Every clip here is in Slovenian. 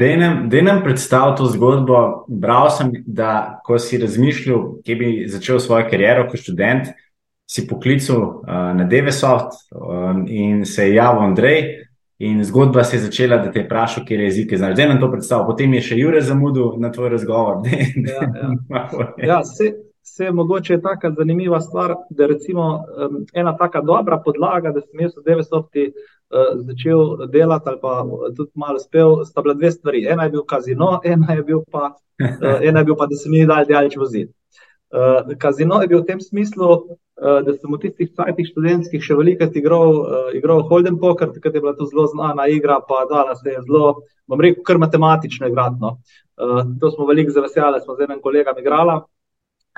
Da nam predstavlja to zgodbo. Bral sem, da ko si razmišljal, kje bi začel svojo kariero kot študent, si poklical uh, na Devesoft um, in se je javil Andrej. In zgodba se je začela, da te je vprašal, kje je jezik, znaš. Zdaj nam to predstavlja, potem je še Jure zamudil na tvoj razgovor. ja, ja. ja, se, se je mogoče taka zanimiva stvar, da recimo um, ena taka dobra podlaga, da sem jaz v Devesofti uh, začel delati ali pa tudi malo spel, sta bila dve stvari. Ena je bil kazino, ena je bil pa, uh, ena je bil pa da se mi dal daleč voziti. Uh, kazino je bil v tem smislu, uh, da sem v tistih časih študentskih še veliko igral, uh, igral Holden Poker, takrat je bila to zelo znana igra, pa dala se je zelo, bom rekel, kar matematično igratno. Uh, to smo veliko zavesjali, smo z enim kolegom igrali.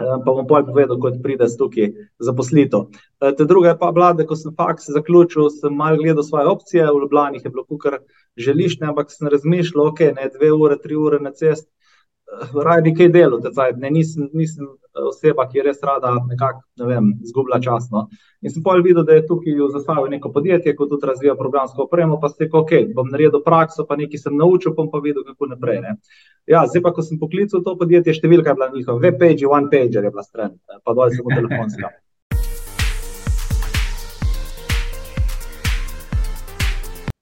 Eh, pa bom pol povedal, kot pride z tukaj zaposlitev. Eh, te druga je pa bila, da ko sem faks zaključil, sem malo gledal svoje opcije, v Ljubljani je bilo kar želiš, ne, ampak sem razmišljal, ok, ne dve ure, tri ure na cest, raje nekaj delo, ne, nisem, nisem eh, oseba, ki je res rada nekako, ne vem, zgubila časno. In sem pa videl, da je tukaj v zastavi neko podjetje, ko tudi razvija programsko opremo, pa se rekel, ok, bom naredil prakso, pa nekaj sem naučil, bom pa videl, kako naprej. Ne. Ja, zdaj pa, ko sem poklical to podjetje, številka je bila njihova, web page, one page je bila stran, pa dol sem v telefonska.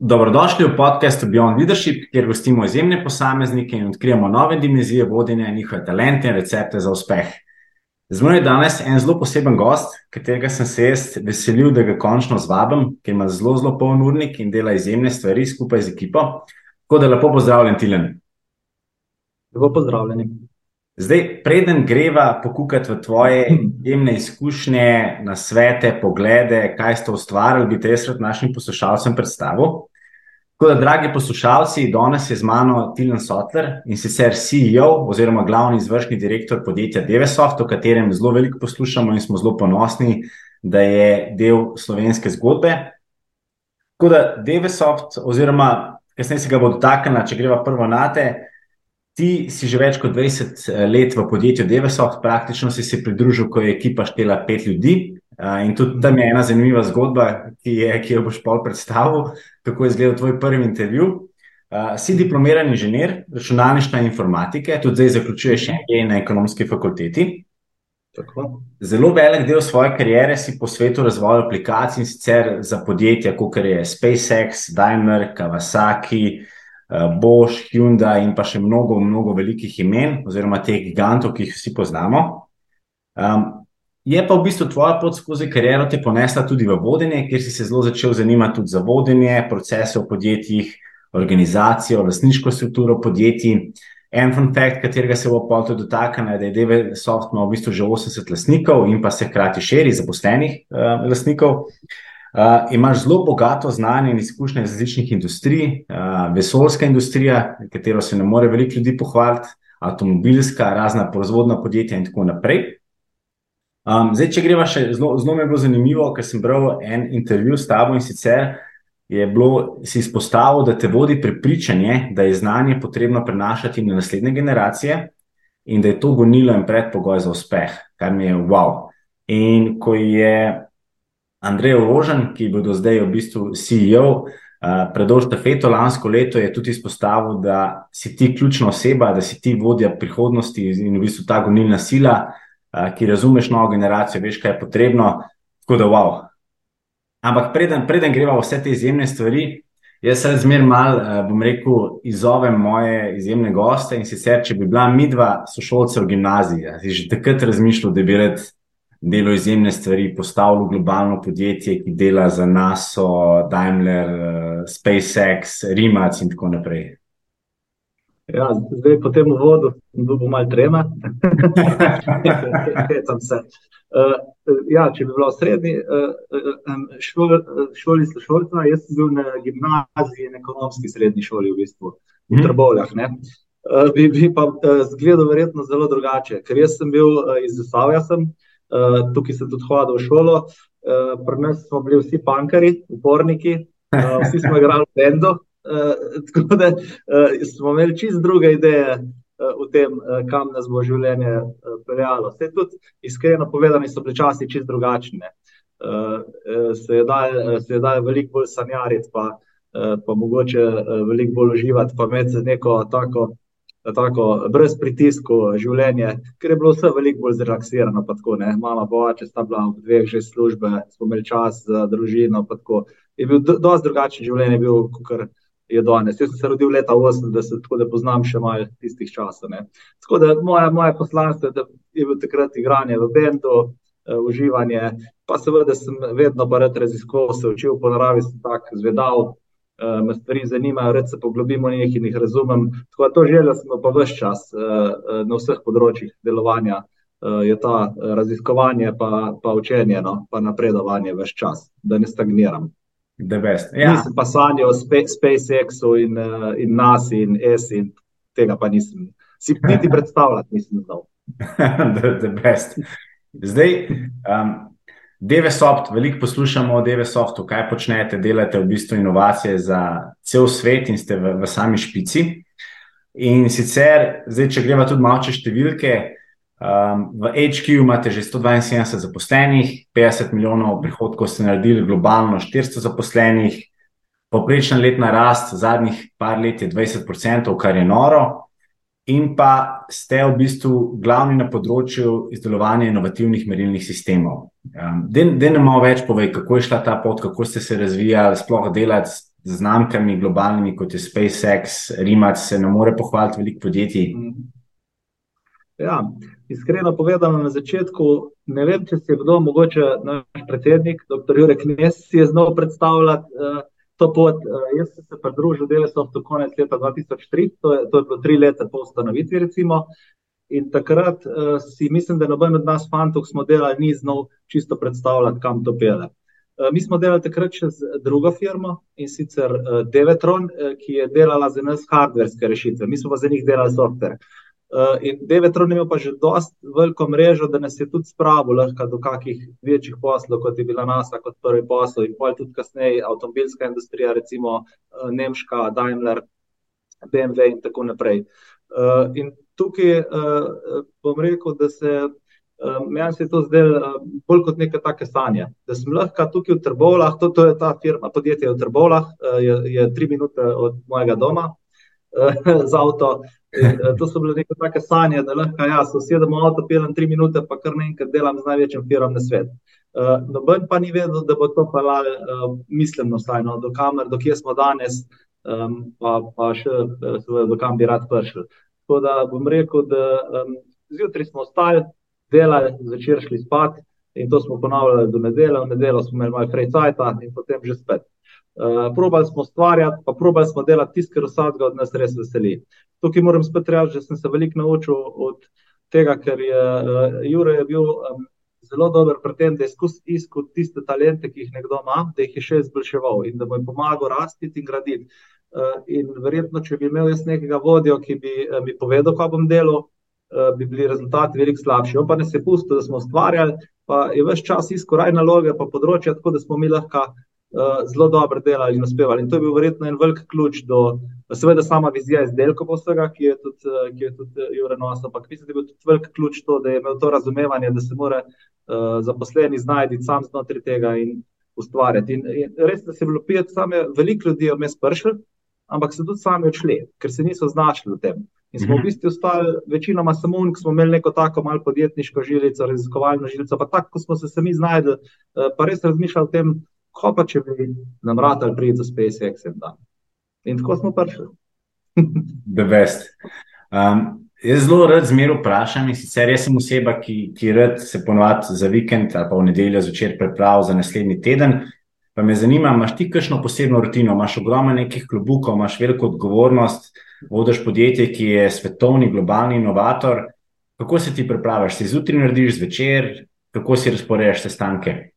Dobrodošli v podkastu Beyond Leadership, kjer gostimo izjemne posameznike in odkrijemo nove dimenzije vodenja, njihove talente in recepte za uspeh. Z mano je danes en zelo poseben gost, katerega sem se jaz veselil, da ga končno zvabim, ker ima zelo, zelo poln urnik in dela izjemne stvari skupaj z ekipo. Tako da lepo pozdravljen, Tilen. Lepo pozdravljeni. Zdaj, preden greva pokukati v tvoje jemne izkušnje, na svete, poglede, kaj ste ustvarili, bi te jaz rad našim poslušalcem predstavil. Tako da, dragi poslušalci, danes je z mano Tilan Sotler in sicer CEO oziroma glavni izvršni direktor podjetja Devesoft, o katerem zelo veliko poslušamo in smo zelo ponosni, da je del slovenske zgodbe. Tako da Devesoft, oziroma kasneje se ga bo dotaknila, če greva prvo na te. Ti si že več kot 20 eh, let v podjetju Devesoft, praktično si se pridružil, ko je ekipa štela pet ljudi, In tudi tam je ena zanimiva zgodba, ki, je, ki jo boš pol predstavil, kako je izgledal tvoj prvi intervju. Uh, si diplomiran inženir računalništva in informatike, tudi zdaj zaključuješ MBA na ekonomski fakulteti. Tako. Zelo velik del svoje kariere si po svetu razvojal aplikacij in sicer za podjetja, kot je SpaceX, Daimler, Kawasaki, uh, Bosch, Hyundai in pa še mnogo, mnogo velikih imen, oziroma teh gigantov, ki jih vsi poznamo. Um, Je pa v bistvu tvoja pot skozi kariero te ponesla tudi v vodenje, kjer si se zelo začel zanimati tudi za vodenje, procese v podjetjih, organizacijo, lastniško strukturo podjetij. En fun fact, katerega se bo tudi dotaknil, je, da je DVSoft ima v bistvu že 80 lastnikov in pa se hkrati širi zaposlenih uh, lastnikov. Uh, imaš zelo bogato znanje in izkušnje iz različnih industrij, uh, vesoljska industrija, katero se ne more veliko ljudi pohvaliti, avtomobilska, razna proizvodna podjetja in tako naprej. Um, zdaj, če greva še zelo, zelo mi je bilo zanimivo, ker sem bral en intervju s tabo in sicer je bilo si izpostavil, da te vodi prepričanje, da je znanje potrebno prenašati na naslednje generacije in da je to gonilo in predpogoj za uspeh, kar mi je wow. In ko je Andrej Orožen, ki je bil do zdaj v bistvu CEO, uh, predolž štafeto lansko leto, je tudi izpostavil, da si ti ključna oseba, da si ti vodja prihodnosti in v bistvu ta gonilna sila ki razumeš novo generacijo, veš, kaj je potrebno. Tako da, wow. Ampak preden, preden greva vse te izjemne stvari, jaz se zmer mal, bom rekel, izovem moje izjemne goste in sicer, če bi bila midva sošolca v gimnaziji, si že takrat razmišljal, da bi rad delo izjemne stvari, postavil globalno podjetje, ki dela za NASA, Daimler, SpaceX, Rimac in tako naprej. Ja, zdaj, po tem uvodu, bo malo trema. uh, ja, če bi bila v srednji uh, šoli, šoli šolca, jaz sem bil na gimnaziji, na ekonomski srednji šoli, v bistvu, v mhm. Trbovljah. Uh, bi, bi pa uh, zgledal verjetno zelo drugače, ker jaz sem bil uh, iz Zasavja, sem, uh, tukaj sem tudi hodil v šolo, uh, pri nas smo bili vsi pankari, uporniki, uh, vsi smo igrali v bendu. Uh, tako da uh, smo imeli čist druge ideje uh, o tem, uh, kam nas bo življenje uh, peljalo. Vse tudi iskreno povedano, so bili časi čist drugačni. Uh, uh, se je dal, uh, dal veliko bolj sanjariti, pa pa mogoče veliko bolj uživati, pa imeti neko tako, tako brez pritiskov življenje, ker je bilo vse veliko bolj zrelaksirano. Mama, boče, sta bila v dveh že službe, smo imeli čas za družino. Je bil dosti drugačen življenje, kot je danes. Jaz sem se rodil leta 80, tako da poznam še malo tistih časov. Tako da moje, moje poslanstvo je, bilo takrat igranje v bendu, uh, uživanje, pa seveda sem vedno rad raziskoval, se učil po naravi, sem tak zvedav, uh, me stvari zanimajo, rad se poglobimo v njih in jih razumem. Tako da to željo smo pa vse čas uh, na vseh področjih delovanja. Je ta raziskovanje, pa, pa učenje, no, pa napredovanje, vse čas, da ne stagniram. Ja. Nisem pa sanjal o SpaceXu in, uh, in NASI in ESI, in tega pa nisem si niti predstavljati, nisem znal. Zdaj, um, DVSoft, veliko poslušamo o DVSoftu, kaj počnete, delate v bistvu inovacije za cel svet in ste v, v sami špici. In sicer, zdaj, če greva tudi malo čez številke, Um, v HQ imate že 172 zaposlenih, 50 milijonov prihodkov ste naredili, globalno 400 zaposlenih, poprečna letna rast zadnjih par let je 20%, kar je noro. In pa ste v bistvu glavni na področju izdelovanja inovativnih merilnih sistemov. Um, da ne malo več povej, kako je šla ta pot, kako ste se razvijali, sploh delati z znamkami globalnimi, kot je SpaceX, Rimac, se ne more pohvaliti veliko podjetij. Ja, iskreno povedano, na začetku ne vem, če se je kdo, mogoče naš predsednik, dr. Jurek Nes, je znal predstavljati uh, to pot. Uh, jaz sem se pridružil DLSOF-tu konec leta 2003, to je, to je bilo tri leta po ustanovitvi, recimo. In takrat uh, si mislim, da noben od nas, fantov, smo delali, ni znal čisto predstavljati, kam to pele. Mi smo delali takrat še z drugo firmo in sicer Devetron, ki je delala za nas hardverske rešitve, mi smo pa za njih delali software. Uh, in Devetron ima pa že dosti veliko mrežo, da nas je tudi spravil lahko do kakih večjih poslov, kot je bila NASA kot prvi posel in pa tudi kasneje avtomobilska industrija, recimo uh, Nemška, Daimler, BMW in tako naprej. Uh, in tukaj bom rekel, da se meni se je to zdelo bolj kot neka take sanje, da sem lahko tukaj v Trbovlah, to, to je ta firma, podjetje v Trbovlah, je, je tri minute od mojega doma z avto. Uh, to so bile neke take sanje, da lahko jaz usedem v avto, pelem tri minute, pa kar naenkrat delam z največjim firmam na svet. Uh, Noben pa ni vedel, da bo to pelal, uh, mislim, vsaj no, do kamer, do kje smo danes, um, pa, pa še uh, do kam bi rad prišel. Tako da bom rekel, da um, zjutraj smo ostali, delali, zvečer šli spat in to smo ponavljali do nedelja, v nedeljo smo imeli malo frejcajta in potem že spet. Uh, probali smo stvarjati, pa probali smo delati tisto, kar vsakega od nas res veseli. Tukaj moram spet reči, da sem se veliko naučil od tega, ker je uh, Jure je bil um, zelo dober pri tem, da je iskal tiste talente, ki jih nekdo ima, da jih je še izboljševal in da mu je pomagal rasti in graditi. Uh, in verjetno, če bi imel jaz nekega vodjo, ki bi uh, mi povedal, kako bom delal, uh, bi bili rezultati veliko slabši. On pa ne se pusti, da smo ustvarjali, pa je več čas iskal raj naloge, pa področja, tako da smo mi lahko zelo dobro delali in uspevali. In to je bil verjetno en velik ključ do, seveda, sama vizija izdelkov vsega, ki je tudi, uh, ki je tudi uh, Jure Nosa. Ampak mislim, da je bil tudi velik ključ to, da je imel to razumevanje, da se mora uh, zaposleni znajti sam znotraj tega in ustvarjati. In, in res, da se je bilo pijati, same veliko ljudi vmes pršli, ampak so tudi sami odšli, ker se niso znašli v tem. In smo v mhm. bistvu ostali večinoma samo oni, ki smo imeli neko tako malo podjetniško žilico, raziskovalno žilico, pa tako, ko smo se sami znašli, pa res razmišljali o tem, ko pa če bi nam ratali priti za SpaceX in dan. In tako smo prišli. The best. Um, jaz zelo rad zmeraj vprašam, in sicer jaz sem oseba, ki, ki rad se ponovadi za vikend ali pa v nedeljo začer pripravlja za naslednji teden. Pa me zanima, imaš ti kakšno posebno rutino, imaš ogromno nekih klubukov, imaš veliko odgovornost, vodiš podjetje, ki je svetovni, globalni inovator. Kako se ti pripraviš? Si zjutraj narediš zvečer, kako si razporejaš sestanke?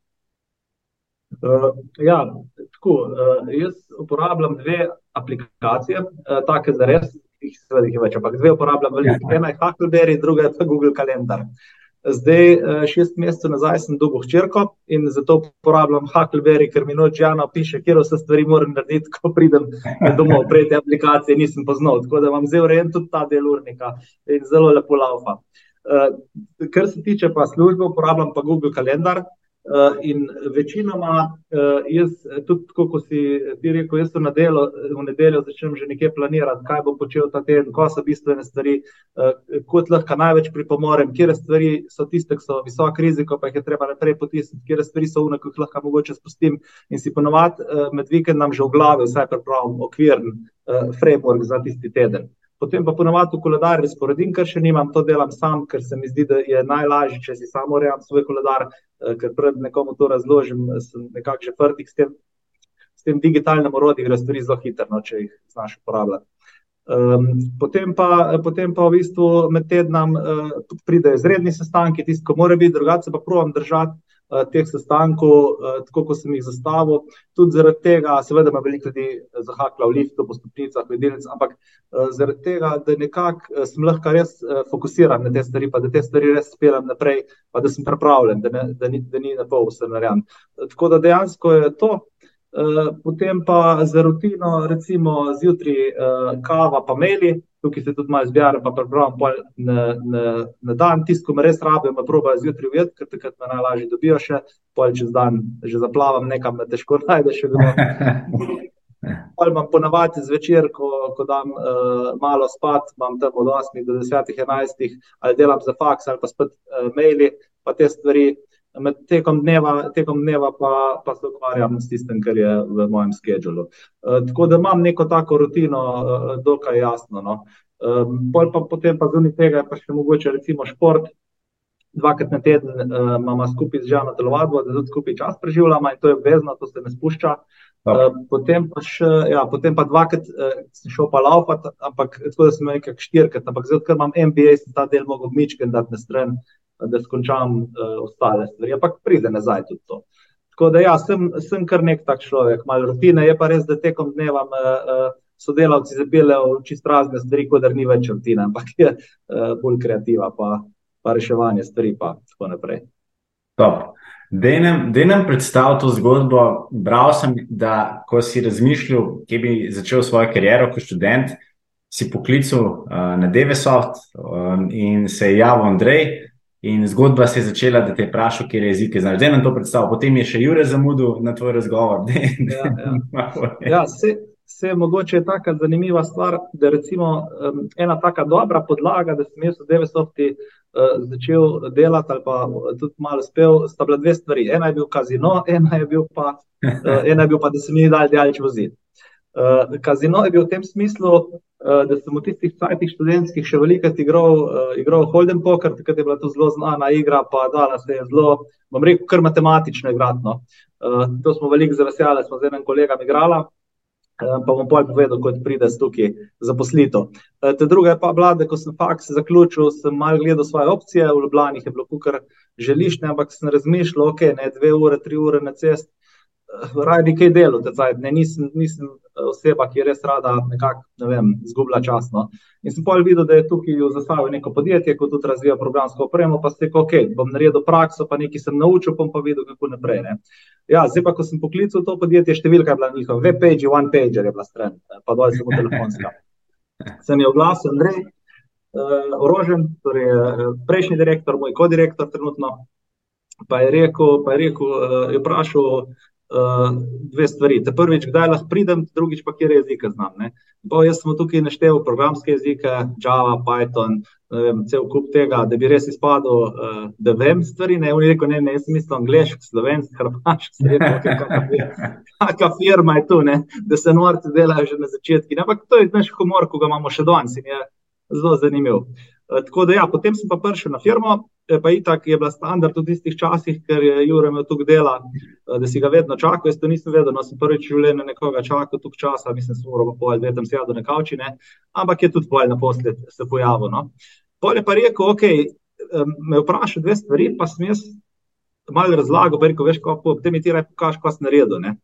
Uh, ja, tako, uh, jaz uporabljam dve aplikacije, uh, take za res, jih seveda jih več, ampak dve uporabljam veliko. Ja. Ena je Huckleberry, druga je pa Google Calendar. Zdaj, šest mesecev nazaj sem dolgo hčerko in zato uporabljam Huckleberry, ker mi noč Jana piše, kje vse stvari moram narediti, ko pridem domov. Prej te aplikacije nisem poznal, tako da vam zdaj urejen tudi ta del urnika in zelo lepo laufa. Uh, kar se tiče pa službe, uporabljam pa Google Calendar. Uh, in večinoma, uh, jaz, tudi tako, kot si ti rekel, jaz v nedeljo, v nedeljo začnem že nekaj planirati, kaj bom počel ta teden, ko so bistvene stvari, uh, kot lahko največ pripomorem, kje stvari so tiste, ki so visoko riziko, pa jih je treba naprej potisniti, kje stvari so unaj, ki jih lahko mogoče spustim in si ponovadi med vikendom že v glavi vsaj pripravim okvirn framework za tisti teden potem pa ponovadi v koledar razporedim, ker še nimam, to delam sam, ker se mi zdi, da je najlažje, če si samo urejam svoj koledar, eh, ker pred nekomu to razložim, sem nekako že prtik s tem, s tem digitalnim orodjem, gre stvari zelo hitro, no, če jih znaš uporabljati. Um, potem, pa, potem pa v bistvu med tednom uh, pridejo izredni sestanki, tisti, ki morajo biti, drugače pa provam držati Eh, teh sestankov, eh, tako kot sem jih zastavil. Tudi zaradi tega, seveda, me veliko ljudi zahakla v liftu, po stopnicah, v delnicah, ampak eh, zaradi tega, da nekako sem lahko res fokusiran na te stvari, pa da te stvari res speljem naprej, pa da sem pripravljen, da, ne, da, ni, da ni na pol vse narejen. Tako da dejansko je to. Potem pa za rutino, recimo zjutraj kava, pa meli, tukaj se tudi malo zbira, pa prebrojam na, na, na dan, tisto, ko me res rabijo, me probajo zjutraj ujeti, ker takrat me najlažje dobijo še, pol čez dan že zaplavam nekam, me težko najdeš. Ali imam ponavadi zvečer, ko, ko dam uh, malo spat, imam tam od 8 do 10, 11, ali delam za faks, ali pa spet uh, maili, pa te stvari. Med tekom dneva, tekom dneva pa, pa se ukvarjam s tistim, kar je v mojem schedulu. E, tako da imam neko tako rutino, e, dokaj jasno. No. E, pa, potem pa zunaj tega je pa še mogoče recimo šport. Dvakrat na teden uh, imamo skupaj z Žano telovadbo, da tudi skupaj čas preživljamo in to je obvezno, to se ne spušča. Uh, potem, pa še, ja, potem pa dvakrat uh, sem šel pa laufat, ampak tako da sem nekaj štirikrat, ampak zdaj, ker imam MBA, sem ta del mogel mičken dati na stran, da skončam uh, ostale stvari, ampak pride nazaj tudi to. Tako da, ja, sem, sem kar nek tak človek, malo rutine, je pa res, da tekom dneva uh, uh, sodelavci zapeljejo čist razne stvari, kot da ni več rutine, ampak je uh, bolj kreativa, pa, pa reševanje stvari, pa tako naprej. Da nam predstavim to zgodbo. Bral sem, da ko si razmišljal, kje bi začel svojo kariero kot študent, si poklical uh, na DVSoft um, in se je javil Andrej. In zgodba se je začela, da te je vprašal, kje je jezik. Zdaj nam to predstavlja, potem je še Jure zamudil na tvoj razgovor. ja, ja. ja, se, se je mogoče tako zanimiva stvar, da je um, ena tako dobra podlaga, da sem jaz v Devesofti uh, začel delati ali pa tudi malo spel. Sta bila dve stvari. Ena je bil kazino, ena je bil pa, uh, ena je bil pa da se mi dal daleč voziti. Uh, kazino je bil v tem smislu, uh, da sem v tistih časih študentskih še veliko igral, uh, igral Holden Poker, takrat je bila to zelo znana igra, pa dala se je zelo, bom rekel, kar matematično igratno. Uh, to smo veliko zavesjali, smo z enim kolegom igrali, uh, pa bom pol povedal, kot pride tukaj zaposlitev. Uh, ta druga je pa bila, da ko sem faks zaključil, sem malo gledal svoje opcije, v Ljubljani je bilo kukar želiš, ne, ampak sem razmišljal, ok, ne dve ure, tri ure na cest raje nekaj delo, ne, nisem, nisem eh, oseba, ki je res rada nekako, ne vem, zgubila čas. No. In sem pa videl, da je tukaj v zastavi neko podjetje, ki tudi razvija programsko opremo, pa se rekel, ok, bom naredil prakso, pa nekaj sem naučil, bom pa videl, kako naprej. Ne. Ja, zdaj pa, ko sem poklical to podjetje, številka je bila njihova, web page, one page je bila stran, pa dol sem telefonska. Sem je oglasil, Andrej, uh, orožen, torej uh, prejšnji direktor, moj kodirektor trenutno. Pa je rekel, pa je rekel, uh, je vprašal, uh, dve stvari. Te prvič, kdaj lahko pridem, drugič pa, kje jezike znam. Bo, jaz sem tukaj naštel programske jezike, Java, Python, vem, cel kup tega, da bi res izpadel, uh, da vem stvari. Ne, ne, ne, ne jaz sem mislil angliški, slovenski, hrvaški, kakšna firma je tu, ne, da se norci delajo že na začetku. Ampak to je naš humor, ko ga imamo še danes in je zelo zanimiv. Uh, tako da, ja, potem sem pa prišel na firmo, pa itak je bila standard v tistih časih, ker je Jure imel tukaj dela, eh, da si ga vedno čakal. Jaz to nisem vedel, no sem prvič v življenju nekoga čakal tukaj časa, mislim, sem moral povedati, da sem sedel na kavčine, ampak je tudi pojel naposled se pojavil. No. Pol je pa rekel, ok, me vprašaj dve stvari, pa sem jaz malo razlagal, pa rekel, veš, kako, potem mi ti raj pokaž, kaj si naredil. Ne.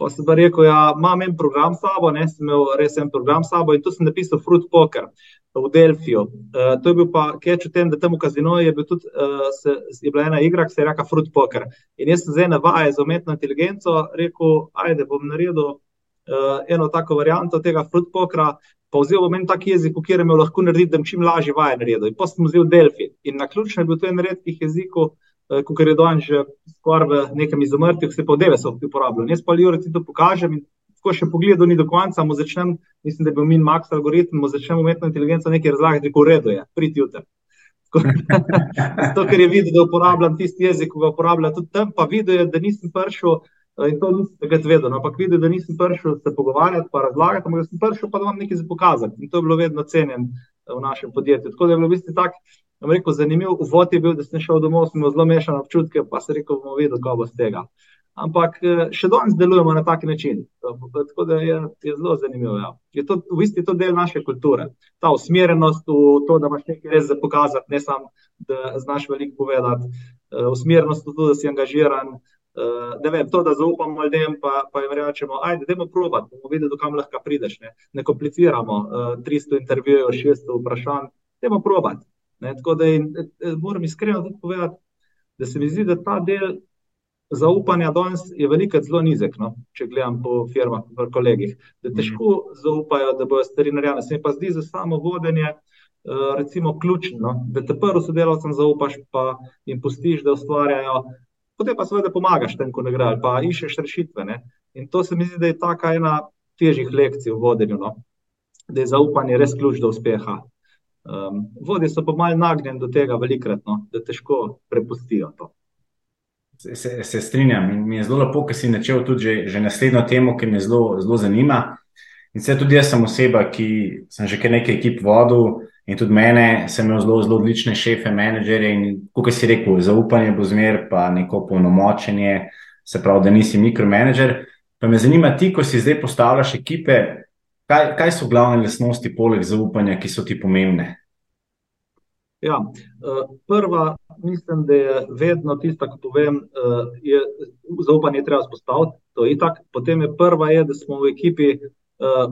Pa sem pa rekel, ja, imam en program s sabo, ne, sem imel res en program s sabo in tu sem napisal Fruit Poker v Delfiju. Uh, to je bil pa keč v tem, da tam v kazino je, bil tudi, uh, se, je bila ena igra, ki se je rekla Fruit Poker. In jaz sem zdaj na vaje za umetno inteligenco rekel, ajde, bom naredil uh, eno tako varianto tega Fruit Pokera, pa vzel bom en tak jezik, v katerem lahko naredim, da bom čim lažje vaje naredil. In potem sem vzel Delfi. In na ključno je bil to en redkih jezikov, kot je danes že skoraj v nekem izumrtju, se pa v 90 uporabljajo. Jaz pa Jure ti to pokažem in ko še pogledal ni do konca, mu začnem, mislim, da je bil min max algoritem, mu začnem umetno inteligenco nekaj razlagati, v redu je, priti jutri. Zato, ker je videl, da uporabljam tisti jezik, ki ga uporabljam tudi tam, pa videl je, da nisem prišel in to nisem takrat vedel, no, ampak videl, da nisem prišel se pogovarjati, pa razlagati, ampak sem prišel pa da vam nekaj pokazati in to je bilo vedno cenjen v našem podjetju. Tako da je bilo v bistvu tak, rekel, zanimiv uvod je bil, da sem šel domov, sem imel zelo mešane občutke, pa sem rekel, bomo videli, kako bo z tega ampak eh, še danes delujemo na tak način. Tako da je, je zelo zanimivo. Ja. Je to v bistvu to del naše kulture. Ta usmerjenost v to, da imaš nekaj res za pokazati, ne samo, da znaš veliko povedati, uh, usmerjenost v to, da si angažiran. Uh, vem, to, da zaupamo ljudem, pa, pa jim rečemo, ajde, dajmo probati, bomo videli, kam lahko prideš. Ne, ne kompliciramo uh, 300 intervjujev, 600 vprašanj, dajmo probati. Ne, tako da in, moram iskreno povedati, da se mi zdi, da ta del zaupanja danes je veliko zelo nizek, no? če gledam po firmah, po kolegih, da težko zaupajo, da bodo stvari narejene. Se mi pa zdi za samo vodenje. Recimo, ključno, no? da te prvo sodelavcem zaupaš, pa jim pustiš, da ustvarjajo, potem pa seveda pomagaš tem, ko ne gre, pa iščeš rešitve. Ne? In to se mi zdi, da je taka ena težjih lekcij v vodenju, no? da je zaupanje res ključ do uspeha. Um, vodje so pa malo nagnjeni do tega, velikrat, no? da težko prepustijo to. Se, se strinjam. Mi je zelo lepo, ker si začel tudi že, že naslednjo temo, ki me zelo, zelo zanima. In se tudi jaz sem oseba, ki sem že kar nekaj ekip vodil in tudi mene, sem imel zelo, zelo odlične šefe, menedžerje in, kot si rekel, zaupanje bo zmer, pa neko polnomočenje, se pravi, da nisi mikromanager. Pa me zanima ti, ko si zdaj postavljaš ekipe, kaj, kaj so glavne lasnosti poleg zaupanja, ki so ti pomembne? Ja, eh, prva, mislim, da je vedno tista, ko povem, eh, je zaupanje treba spostaviti. To je itak. Potem je prva, je, da smo v ekipi eh,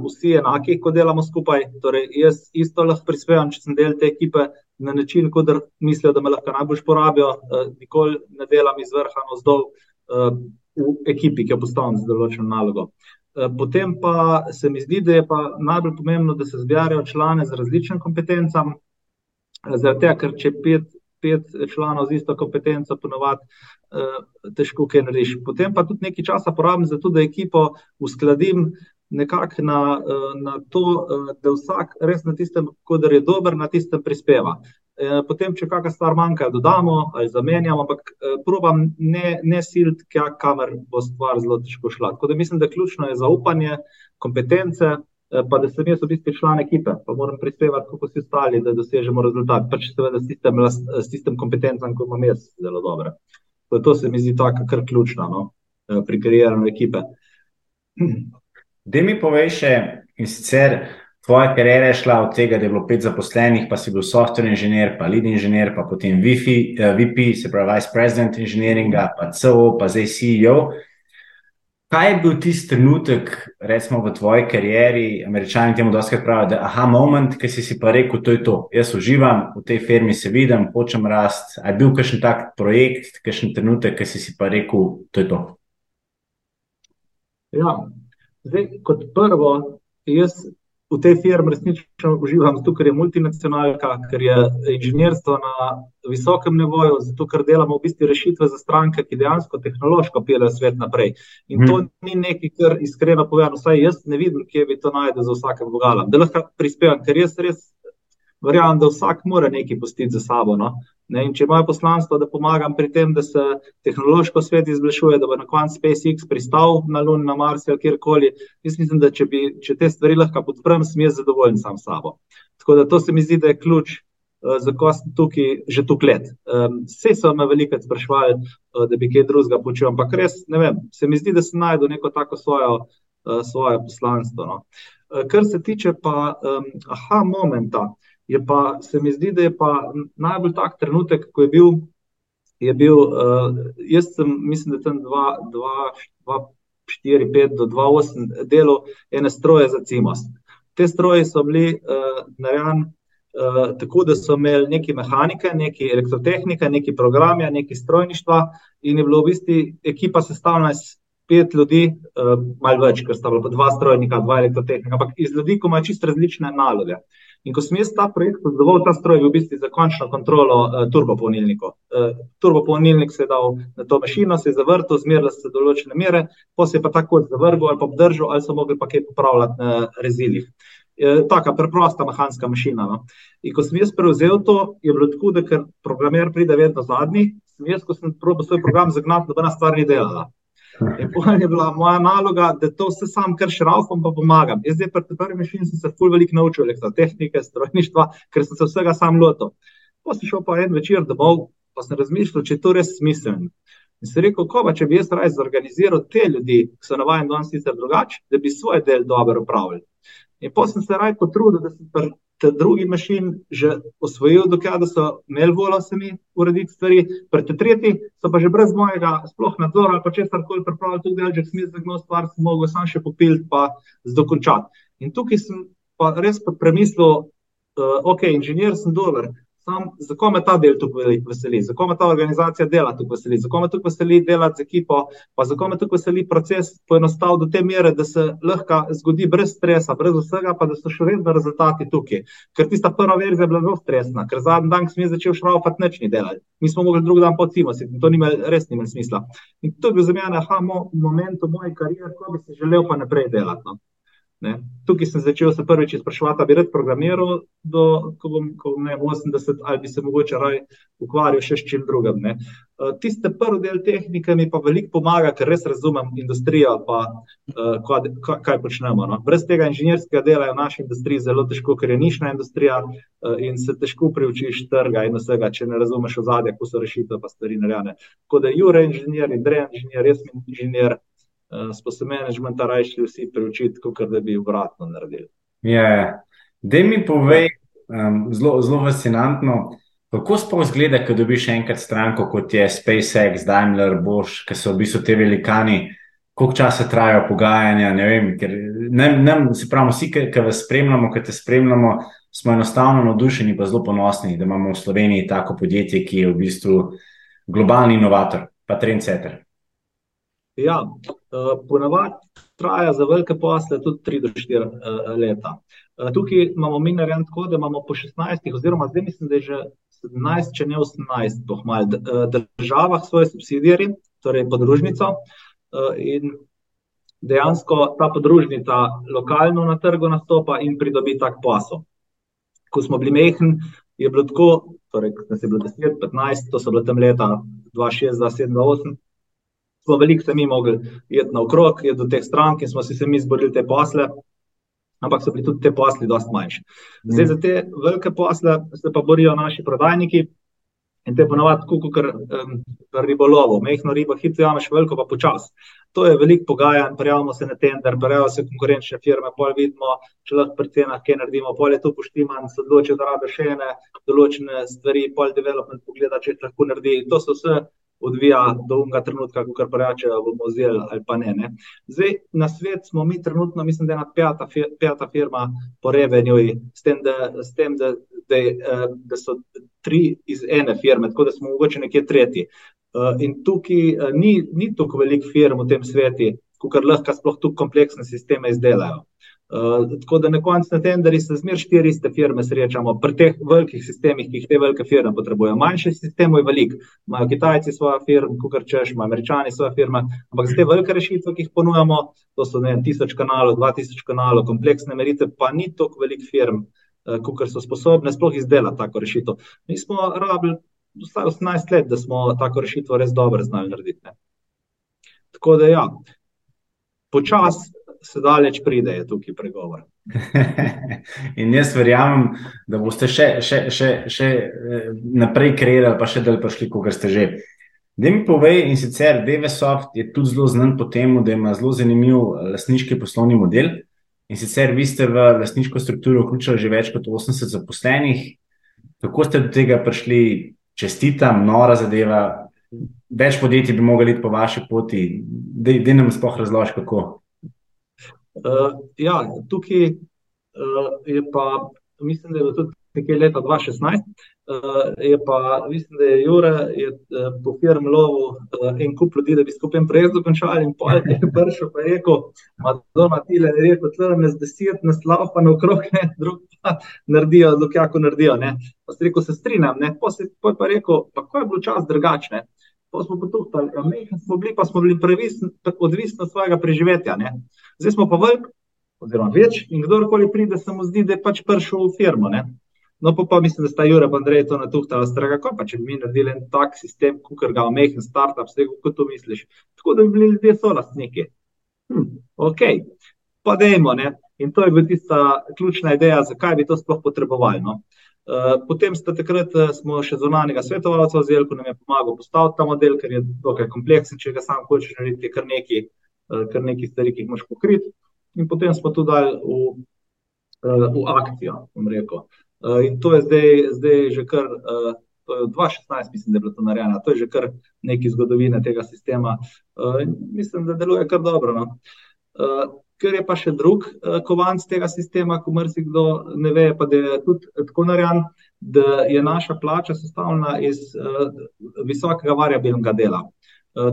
vsi enaki, ko delamo skupaj. Torej, jaz isto lahko prispevam, če sem del te ekipe na način, kot mislijo, da me lahko najbolj porabijo. Nikoli ne delam iz vrha na vzdolj v ekipi, ki jo postavim za določeno nalogo. Potem pa se mi zdi, da je pa najbolj pomembno, da se zbirajo člane z različnim kompetencami. Zaradi tega, ker če pet, pet članov z isto kompetenco, ponovadi uh, težko kaj narediš. Potem pa tudi nekaj časa porabim za to, da ekipo uskladim nekako na, uh, na to, uh, da vsak res na tistem, kar je dober, na tistem prispeva. Potem, če kakšna stvar manjka, dodamo ali zamenjamo, ampak probujem ne, ne siliti, kamor bo stvar zelo težko šla. Tako da mislim, da ključno je zaupanje, kompetence, Eh, pa da sem jaz v bistvu član ekipe, pa moram prispevati, kako si ostali, da dosežemo rezultat. Pač seveda s tistem, s tistem kompetencem, kot imam jaz, zelo dobro. To se mi zdi tako, kar ključno no? Eh, pri karieriranju ekipe. Da mi povej še, in sicer tvoja kariera je šla od tega, da je bilo pet zaposlenih, pa si bil software inženir, pa lead inženir, pa potem VP, uh, VP se pravi vice president inženiringa, pa CEO, pa zdaj CEO. Kaj je bil tisti trenutek, recimo v tvoji karieri, američani temu dosti pravijo, da je aha moment, ki si si pa rekel, to je to. Jaz uživam v tej firmi, se vidim, hočem rast. Ali je bil kakšen tak projekt, kakšen trenutek, ki si si pa rekel, to je to? Ja, zdaj kot prvo, jaz v tej firmi resnično uživam, zato ker je multinacionalka, ker je inženirstvo na visokem nivoju, zato ker delamo v bistvu rešitve za stranke, ki dejansko tehnološko peljejo svet naprej. In to hmm. ni nekaj, kar iskreno povedano, vsaj jaz ne vidim, kje bi to najdel za vsakem vogalom. Da lahko prispevam, ker jaz res verjamem, da vsak mora nekaj pustiti za sabo. No? Ne, če imajo poslanstvo, da pomagam pri tem, da se tehnološko svet izboljšuje, da bo na koncu SpaceX pristal na Luni, na Marsu ali kjerkoli, jaz mislim, da če, bi, če te stvari lahko podprem, sem jaz zadovoljen sam s sabo. Tako da to se mi zdi, da je ključ. Uh, za ko sem tukaj že tu let. Um, vse so me veliko sprašvali, uh, da bi kaj drugega počel, ampak res ne vem. Se mi zdi, da sem najdel neko tako svojo, uh, svoje poslanstvo. No. Kar se tiče pa um, aha momenta, uh, Je pa, se mi zdi, da je pa najbolj tak trenutek, ko je bil. Je bil uh, jaz sem, mislim, da tam 2-4-5 do 2-8 delov ene stroje za CIMOS. Te stroje so bili uh, narejeni uh, tako, da so imeli neki mehanike, neki elektrotehnike, neki programe, neki strojništva, in je bilo v bistvu ekipa sestavljena iz pet ljudi, uh, malo več, ker sta bila dva strojnika, dva elektrotehnika, ampak iz ljudi, ki imajo čisto različne naloge. In ko sem jaz ta projekt zadovoljil, ta stroj je bil v bistvu za končno kontrolo uh, turbopolnilnikov. Uh, turbopolnilnik se je dal na to mašino, se je zavrtel, zmerili se določene mere, pa se je pa tako zavrgel ali pa obdržal, ali so mogli pa kaj popravljati na rezilih. Taka preprosta mehanska mašina. No. In ko sem jaz prevzel to, je bilo tako, da ker programer pride vedno zadnji, sem jaz, ko sem probil svoj program zagnati, nobena stvar ni delala. Potem je bila moja naloga, da to vse sam kar šraufam, pa pomagam. Jaz zdaj pri prvi mašini sem se ful veliko naučil, elektrotehnike, strojništva, ker sem se vsega sam lotil. Pa sem šel pa en večer domov, pa sem razmišljal, če je to res smiselno. In sem rekel, ko pa če bi jaz raje zorganiziral te ljudi, ki so navajeni danes sicer drugače, da bi svoj del dobro upravljali. In potem sem se raje potrudil, da sem pri te drugi mašin že osvojil, dokaj so imeli voljo sami urediti stvari, pri te tretji so pa že brez mojega sploh nadzora ali pa česar koli pripravili tudi že sem jaz zagno stvar, sem mogel sam še popiliti pa zdokončati. In tukaj sem pa res pa premislil, uh, ok, inženir sem dober, Sam, za kome ta del tukaj veseli, za kome ta organizacija dela tukaj veseli, za kome tukaj veseli delati z ekipo, pa za kome tukaj veseli proces poenostaviti do te mere, da se lahko zgodi brez stresa, brez vsega, pa da so še vedno rezultati tukaj. Ker tista prva verzija je bila zelo stresna, ker zadnji dan, ko sem začel šraufati, nič ni delati. Mi smo mogli drugi dan pocimo, in to nima res nima smisla. In to je bil za mene, aha, mo, moment v moji karieri, ko bi se želel pa naprej delati. No. Ne. Tukaj sem začel se prvič sprašovati, ali bi rad programiral, do, ko bom, ko bom ne, 80, ali bi se mogoče raj ukvarjal še s čim drugim. Eh, tiste prvi del tehnike mi pa veliko pomaga, ker res razumem industrijo, pa uh, kaj, kaj počnemo. No. Brez tega inženirskega dela je v naši industriji zelo težko, ker je nišna industrija uh, in se težko priučiš trga in vsega, če ne razumeš ozadja, kako so rešitve, pa stvari narejene. Tako da Jure inženir in Drej inženir, jaz sem inženir. Eh, spose menedžmenta rajšli vsi preučiti, kot da bi obratno naredili. Ja, da mi povej, um, zelo, zelo fascinantno, kako sploh zgleda, ko dobiš enkrat stranko, kot je SpaceX, Daimler, Bosch, ki so v bistvu te velikani. Koliko časa trajajo pogajanja? Ne vem, ker nam, nam se pravi, vsi, ki vas spremljamo, ki te spremljamo, smo enostavno navdušeni, pa zelo ponosni, da imamo v Sloveniji tako podjetje, ki je v bistvu globalni inovator, pa trendsetter. Ja, uh, ponavadi traja za velike posle tudi 3 do 4 uh, eh, leta. Uh, tukaj imamo mi narejen tako, da imamo po 16, oziroma zdaj mislim, da je že 17, če ne 18, pohmal, državah svoje subsidijarje, torej podružnico. In dejansko ta podružnica lokalno na trgu nastopa in pridobi tak posel. Ko smo bili mehni, je bilo tako, torej, da se je bilo 10, 15, to so bile tam leta 2006, 2007, 2008 smo veliko se mi mogli iti naokrog, iti do teh strank in smo si se mi zborili te posle, ampak so bili tudi te posli dosti manjši. Zdaj za te velike posle se pa borijo naši prodajniki in te ponovadi kot um, ribolovo, mehno ribo, hitro jameš, veliko pa počas. To je veliko pogajanj, prijavimo se na tender, prijavimo se konkurenčne firme, pol vidimo, če lahko pri cenah kaj naredimo, pol je to poštiman, se odločijo, da rabe še ene določene stvari, pol development pogleda, če lahko naredi. To so vse odvija do unega trenutka, ko kar pravijo, da bomo vzeli ali pa ne, ne. Zdaj, na svet smo mi trenutno, mislim, da je ena peta, peta firma po revenju, s tem, da, s tem da, da, da so tri iz ene firme, tako da smo mogoče nekje tretji. In tukaj ni, ni toliko velik firm v tem svetu, kot lahko sploh tu kompleksne sisteme izdelajo. Uh, tako da na koncu na tenderih se zmeraj štiri iste firme srečamo, pri teh velikih sistemih, ki jih te velike firme potrebujejo. Manjši sistemi je velik, imajo Kitajci svoje firme, kot češ, imajo Američani svoje firme, ampak za te velike rešitve, ki jih ponujamo, to so ne tisoč kanalov, dva tisoč kanalov, kompleksne meritve, pa ni toliko velik firm, uh, kot so sposobne sploh izdelati tako rešitev. Mi smo rabili vsaj 18 let, da smo tako rešitev res dobro znali narediti. Ne. Tako da ja, počasi se daleč pride, je tukaj pregovor. In jaz verjamem, da boste še, še, še, še eh, naprej kreirali, pa še dalj prišli, kot ste že. Da mi povej, in sicer DVSoft je tudi zelo znan po tem, da ima zelo zanimiv eh, lastniški poslovni model. In sicer vi ste v lastniško strukturo vključili že več kot 80 zaposlenih. Kako ste do tega prišli, čestitam, nora zadeva. Več podjetij bi mogli iti po vaši poti, da nam sploh razložiš, kako. Uh, ja, tukaj uh, je pa, mislim, da je tudi nekje leta 2016. Uh, je pa, mislim, da je Jure je, uh, po firmi lovu uh, en kup ljudi, da bi skupaj projekt dokončali. In pol je prišel pa rekel, Madonna Tile je rekel, tle me z deset naslov pa naokrog, ne, drug pa naredijo, dok jako naredijo, ne. Pa se rekel, se strinjam, ne, pa se pa je pa rekel, pa ko je bilo čas drugačne. Pa smo potuhtali, a mi smo bili, pa smo bili odvisni od svojega preživetja, ne. Zdaj smo pa velik, oziroma več, in kdorkoli pride, se mu zdi, da je pač prišel v firmo, ne. No, pa, pa mislim, da sta Jure in Andrej to natuhtala, straga, kako pa če bi mi naredili en tak sistem, kot ga omejhen startup, vse kot to misliš. Tako da bi bili ljudje so lastniki. Hm, ok, pa dejmo, ne. In to je bila tista ključna ideja, zakaj bi to sploh potrebovali. No. Uh, potem sta takrat uh, smo še zunanjega svetovalca vzeli, ko nam je pomagal postaviti ta model, ker je dokaj kompleksen, če ga sam hočeš narediti, kar neki, uh, kar neki stvari, ki jih moš pokriti. In potem smo to dali v, v akcijo, bom rekel. In to je zdaj, zdaj že kar, to je v 2016, mislim, da je bilo to narejeno, to je že kar nekaj zgodovine tega sistema. Uh, mislim, da deluje kar dobro. No. Ker je pa še drug uh, kovanc tega sistema, ko mrzikdo ne ve, pa da je tudi tako narejen, da je naša plača sestavljena iz uh, visokega variabilnega dela.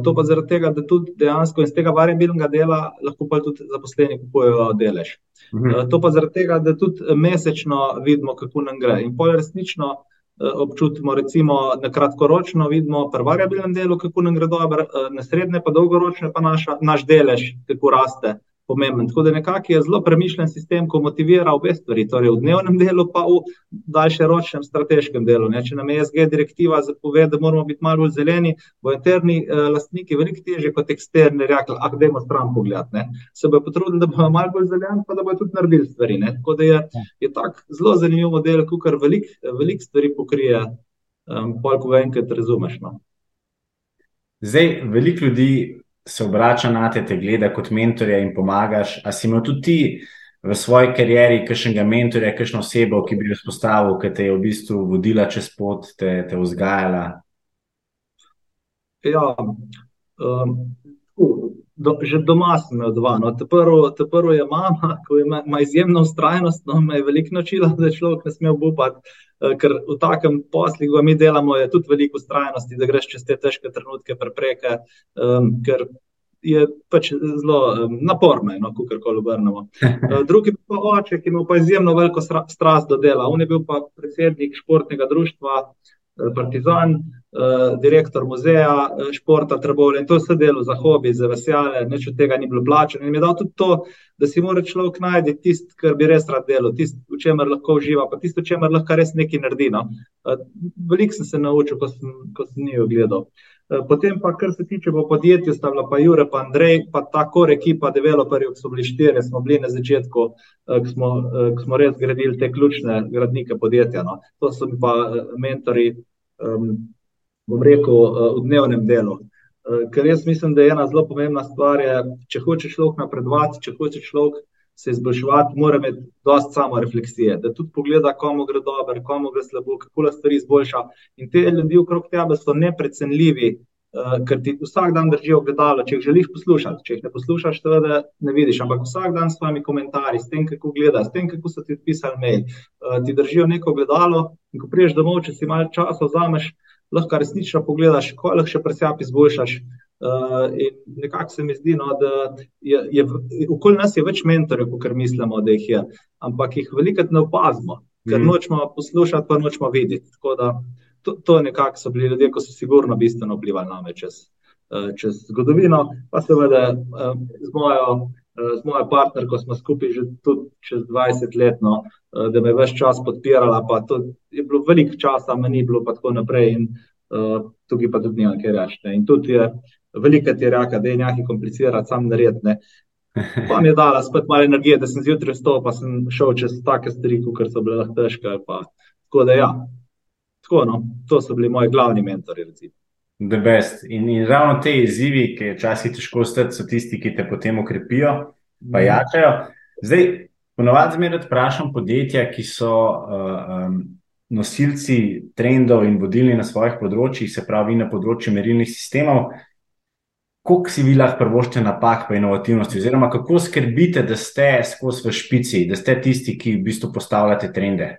To pa zaradi tega, da tudi dejansko iz tega variabilnega dela lahko pa tudi zaposleni kupujejo delež. Mhm. To pa zaradi tega, da tudi mesečno vidimo, kako nam gre. In pol resnično občutimo, recimo na kratkoročno vidimo pri variabilnem delu, kako nam gre dobro, na srednje pa dolgoročno pa naša, naš delež, kako raste pomemben. Tako da nekako je zelo premišljen sistem, ko motivira obe stvari, torej v dnevnem delu, pa v daljšeročnem strateškem delu. Ne. Če nam je SG direktiva zapove, da moramo biti malo bolj zeleni, bo interni eh, lastniki veliko teže kot eksterni rekli, ah, dajmo stran pogled. Ne. Se bo potrudili, da bomo malo bolj zeleni, pa da bodo tudi naredili stvari. Ne. Tako da je, je tak zelo zanimiv model, ko kar velik, velik stvari pokrije, um, pol, ko enkrat razumeš. No. Zdaj, veliko ljudi se obrača na te, te gleda kot mentorja in pomagaš. A si imel tudi ti v svoji karieri kakšnega mentorja, kakšno osebo, ki bi jo spostavil, ki te je v bistvu vodila čez pot, te, te vzgajala? Ja, um, do, že doma sem imel dva. No. Te prvo, je mama, ki ima, ima izjemno ustrajnost, no, me je veliko naučila, da človek ne sme obupati. Eh, ker v takem poslu, ko mi delamo, je tudi veliko ustrajnosti, da greš čez te težke trenutke prepreke, um, ker je pač zelo um, naporno, no, kako koli obrnemo. Uh, drugi pa oče, ki ima pa izjemno veliko strast do dela. On je bil pa predsednik športnega društva uh, Partizan, direktor muzeja uh, športa Trebovlje in to vse delo za hobi, za veselje, nič od tega ni bilo plačeno. In mi je dal tudi to, da si mora človek najti tisto, kar bi res rad delal, tisto, v čemer lahko uživa, pa tisto, v čemer lahko res nekaj naredi. No. Uh, veliko sem se naučil, ko sem, ko sem njih gledal. Potem pa, kar se tiče po podjetju, sta bila pa Jure pa Andrej, pa ta kor ekipa developerjev, ki so bili štiri, smo bili na začetku, ki smo, ki smo res gradili te ključne gradnike podjetja. No. To so mi pa mentori, um, bom rekel, eh, v dnevnem delu. Eh, ker jaz mislim, da je ena zelo pomembna stvar, je, če hoče človek napredovati, če hoče človek se izboljševati, mora imeti dosti samo refleksije, da tudi pogleda, komu gre dobro, komu gre slabo, kako lahko stvari izboljša. In te ljudi okrog tebe so neprecenljivi, uh, ker ti vsak dan držijo gledalo, če jih želiš poslušati. Če jih ne poslušaš, seveda ne vidiš, ampak vsak dan s svojimi komentarji, s tem, kako gledaš, s tem, kako so ti odpisali mail, ti držijo neko gledalo. In ko priješ domov, če si malo časa vzameš, lahko resnično pogledaš, kako lahko še presjap izboljšaš. Uh, in nekako se mi zdi, no, da je, je okoli nas je več mentorjev, kot mislimo, da jih je, ampak jih veliko ne opazimo, ker mm. nočemo poslušati, pa nočemo videti. Tako da to, to nekako so bili ljudje, ki so sigurno bistveno vplivali na me čez, uh, čez zgodovino, pa seveda uh, z mojo z mojo partnerko smo skupaj že tudi čez 20 let, no, da me je več čas podpirala. Je bilo veliko časa, me ni bilo pa tako naprej, in uh, tukaj pa tudi nekaj reči. In tudi je velika ti raka, da je nekaj komplicirati, sam narediti. Pa mi je dala spet malo energije, da sem zjutraj vstal, pa sem šel čez take stvari, kot so bile lahko težke. Tako da ja, tako, no, to so bili moji glavni mentori. Recimo. The best. In, in ravno te izzivi, ki je včasih težko stati, so tisti, ki te potem ukrepijo, pa mm. jačajo. Zdaj, ponovadi zmeraj vprašam podjetja, ki so uh, um, nosilci trendov in vodilni na svojih področjih, se pravi na področju merilnih sistemov. Kako si vi lahko prvoščite napak pa inovativnosti, oziroma kako skrbite, da ste skozi v špici, da ste tisti, ki v bistvu postavljate trende?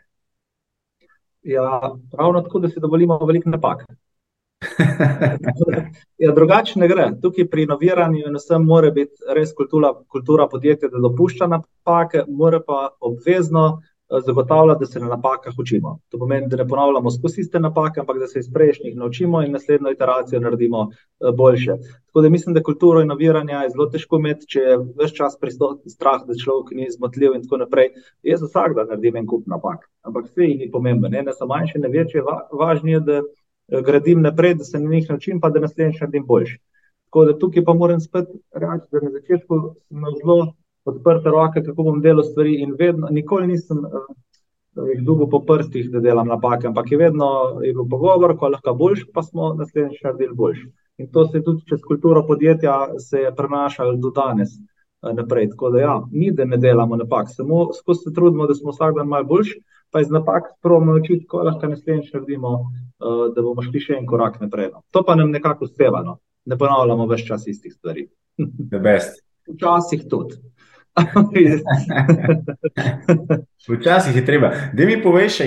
Ja, ravno tako, da si dovolimo veliko napak. ja, drugače ne gre. Tukaj pri inoviranju in vsem mora biti res kultura, kultura podjetja, da dopušča napake, mora pa obvezno Eh, zagotavlja, da se na napakah učimo. To pomeni, da ne ponavljamo skozi iste napake, ampak da se iz prejšnjih naučimo in naslednjo iteracijo naredimo eh, boljše. Tako da mislim, da kulturo inoviranja je zelo težko imeti, če je vse čas pristopen strah, da človek ni zmotljiv in tako naprej. Jaz vsak dan naredim en kup napak, ampak vse ni pomembno, ne, ne samo manjše, ne večje, va, važno je, da gradim naprej, da se na njih naučim, pa da naslednjič naredim boljše. Tako da tukaj pa moram spet reči, da na začetku sem zelo odprte roke, kako bom delal stvari. In vedno, nikoli nisem uh, jih dugo po prstih, da delam napake, ampak je vedno je bil pogovor, ko lahko boljš, pa smo naslednjič naredili boljš. In to se je tudi čez kulturo podjetja prenašalo do danes uh, naprej. Tako da, ja, ni da ne delamo napak, samo skozi se trudimo, da smo vsak dan malo boljši. Pa iz napak pravimo naučiti, ko lahko naslednjič naredimo, uh, da bomo šli še en korak naprej. No. To pa nam nekako uspeva, no. ne ponavljamo več čas istih stvari. Včasih tudi. Včasih je treba. Da mi poveš,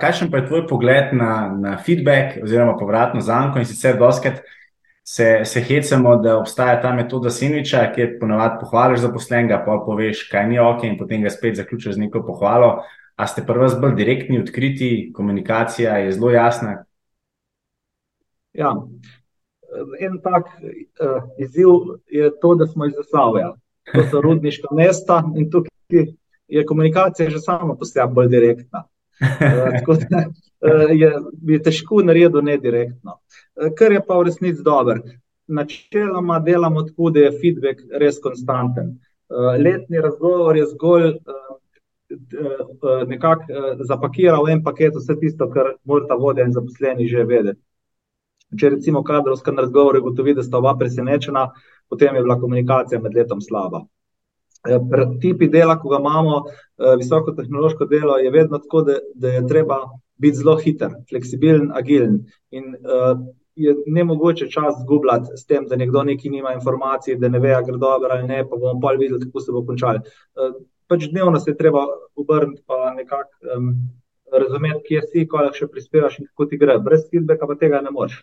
kakšen pa je tvoj pogled na, na feedback oziroma povratno zanko in sicer doskrat se, se hecamo, da obstaja ta metoda Sinviča, kjer ponovadi pohvališ zaposlenega, pa poveš, kaj ni ok in potem ga spet zaključiš z neko pohvalo. A ste prvi bolj direktni, odkriti, komunikacija je zelo jasna? Ja, en tak uh, izziv je to, da smo iz Zasavja to so rudniška mesta in tukaj je komunikacija že sama po sebi bolj direktna. Eh, tako da eh, je, je težko narediti nedirektno. Eh, kar je pa v resnici dobro. Načeloma delamo tako, da je feedback res konstanten. Letni razgovor je zgolj nekako zapakiral v en paket vse tisto, kar morata vodja in zaposleni že vedeti. Če recimo kadrovskem razgovoru ugotovi, da sta oba presenečena, potem je bila komunikacija med letom slaba. E, tipi dela, ko ga imamo, visoko tehnološko delo, je vedno tako, da, da je treba biti zelo hiter, fleksibilen, agilen. In uh, je ne mogoče čas zgubljati s tem, da nekdo neki nima informacij, da ne ve, ali gre dobro ali ne, pa bomo pa videli, kako se bo končali. Uh, pač dnevno se je treba obrniti, pa nekako um, razumeti, kje si, koliko še prispevaš in kako ti gre. Brez feedbacka pa tega ne moreš.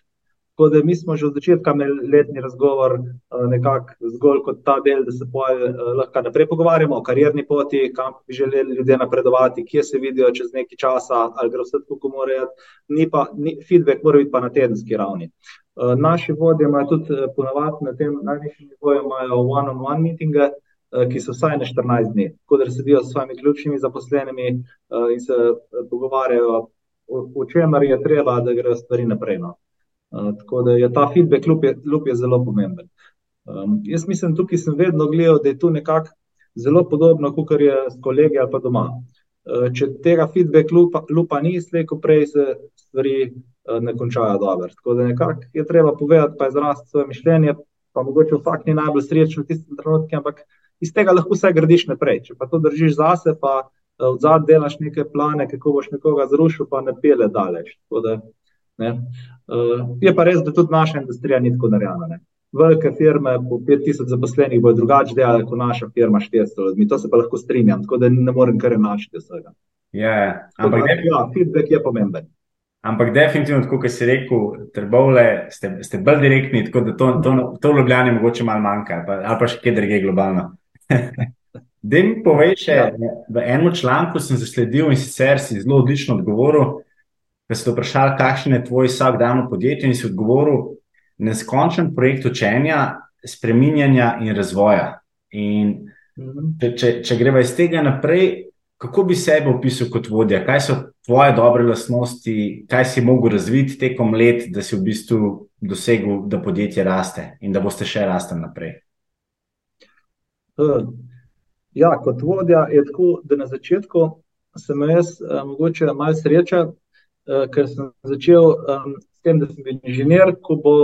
Tako da mi smo že od začetka imeli letni razgovor, eh, nekako zgolj kot ta del, da se poj, eh, lahko naprej pogovarjamo o karjerni poti, kam bi želeli ljudje napredovati, kje se vidijo čez nekaj časa, ali gre vse tako, kot morajo. Ni pa, ni, feedback mora biti pa na tedenski ravni. Eh, naši vodje imajo tudi ponovadi na tem najvišjem nivoju, one-on-one meetinge, ki so vsaj na 14 dni, tako da sedijo s svojimi ključnimi zaposlenimi in se pogovarjajo, o čemer je treba, da grejo stvari naprej. No. Tako da je ta feedback loop je, loop je zelo pomemben. Um, jaz mislim, tukaj sem vedno gledal, da je to nekako zelo podobno, kot je s kolegi ali pa doma. Uh, če tega feedback loopa, loopa ni, slejko prej se stvari uh, ne končajo dobro. Tako da nekako je treba povedati, pa izraziti svoje mišljenje, pa mogoče vsak ni najbolj srečen v tistem trenutku, ampak iz tega lahko vse gradiš naprej. Če pa to držiš zase, pa v zadnjem delaš neke plane, kako boš nekoga zrušil, pa ne pele daleč. Uh, je pa res, da tudi naša industrija ni tako narejena. Velike firme, po 5000 zaposlenih, bodo drugače delale kot naša firma, 400 ljudi. To se pa lahko strinjam, tako da ne morem kar enačiti vsega. Ja, ja. ampak da, ja, feedback je pomemben. Ampak definitivno, kot si rekel, trbovle, ste, ste bolj direktni, tako da to, to, to v Ljubljani mogoče malo manjka, ali pa, ali pa še kje druge globalno. Da mi poveš, ja. v enem članku sem zasledil in sicer si zelo odlično odgovoril, Ko ste vprašali, kakšen je tvoj vsak dan v podjetju, in si odgovoril, neskončen projekt učenja, spreminjanja in razvoja. In mhm. če, če, če greva iz tega naprej, kako bi sebe opisal kot vodja, kaj so tvoje dobre lastnosti, kaj si mogel razviti tekom let, da si v bistvu dosegel, da podjetje raste in da boste še rastel naprej. Ja, kot vodja je tako, da na začetku sem jaz uh, mogoče malo sreča, uh, ker sem začel s tem, da sem bil inženir, ko bo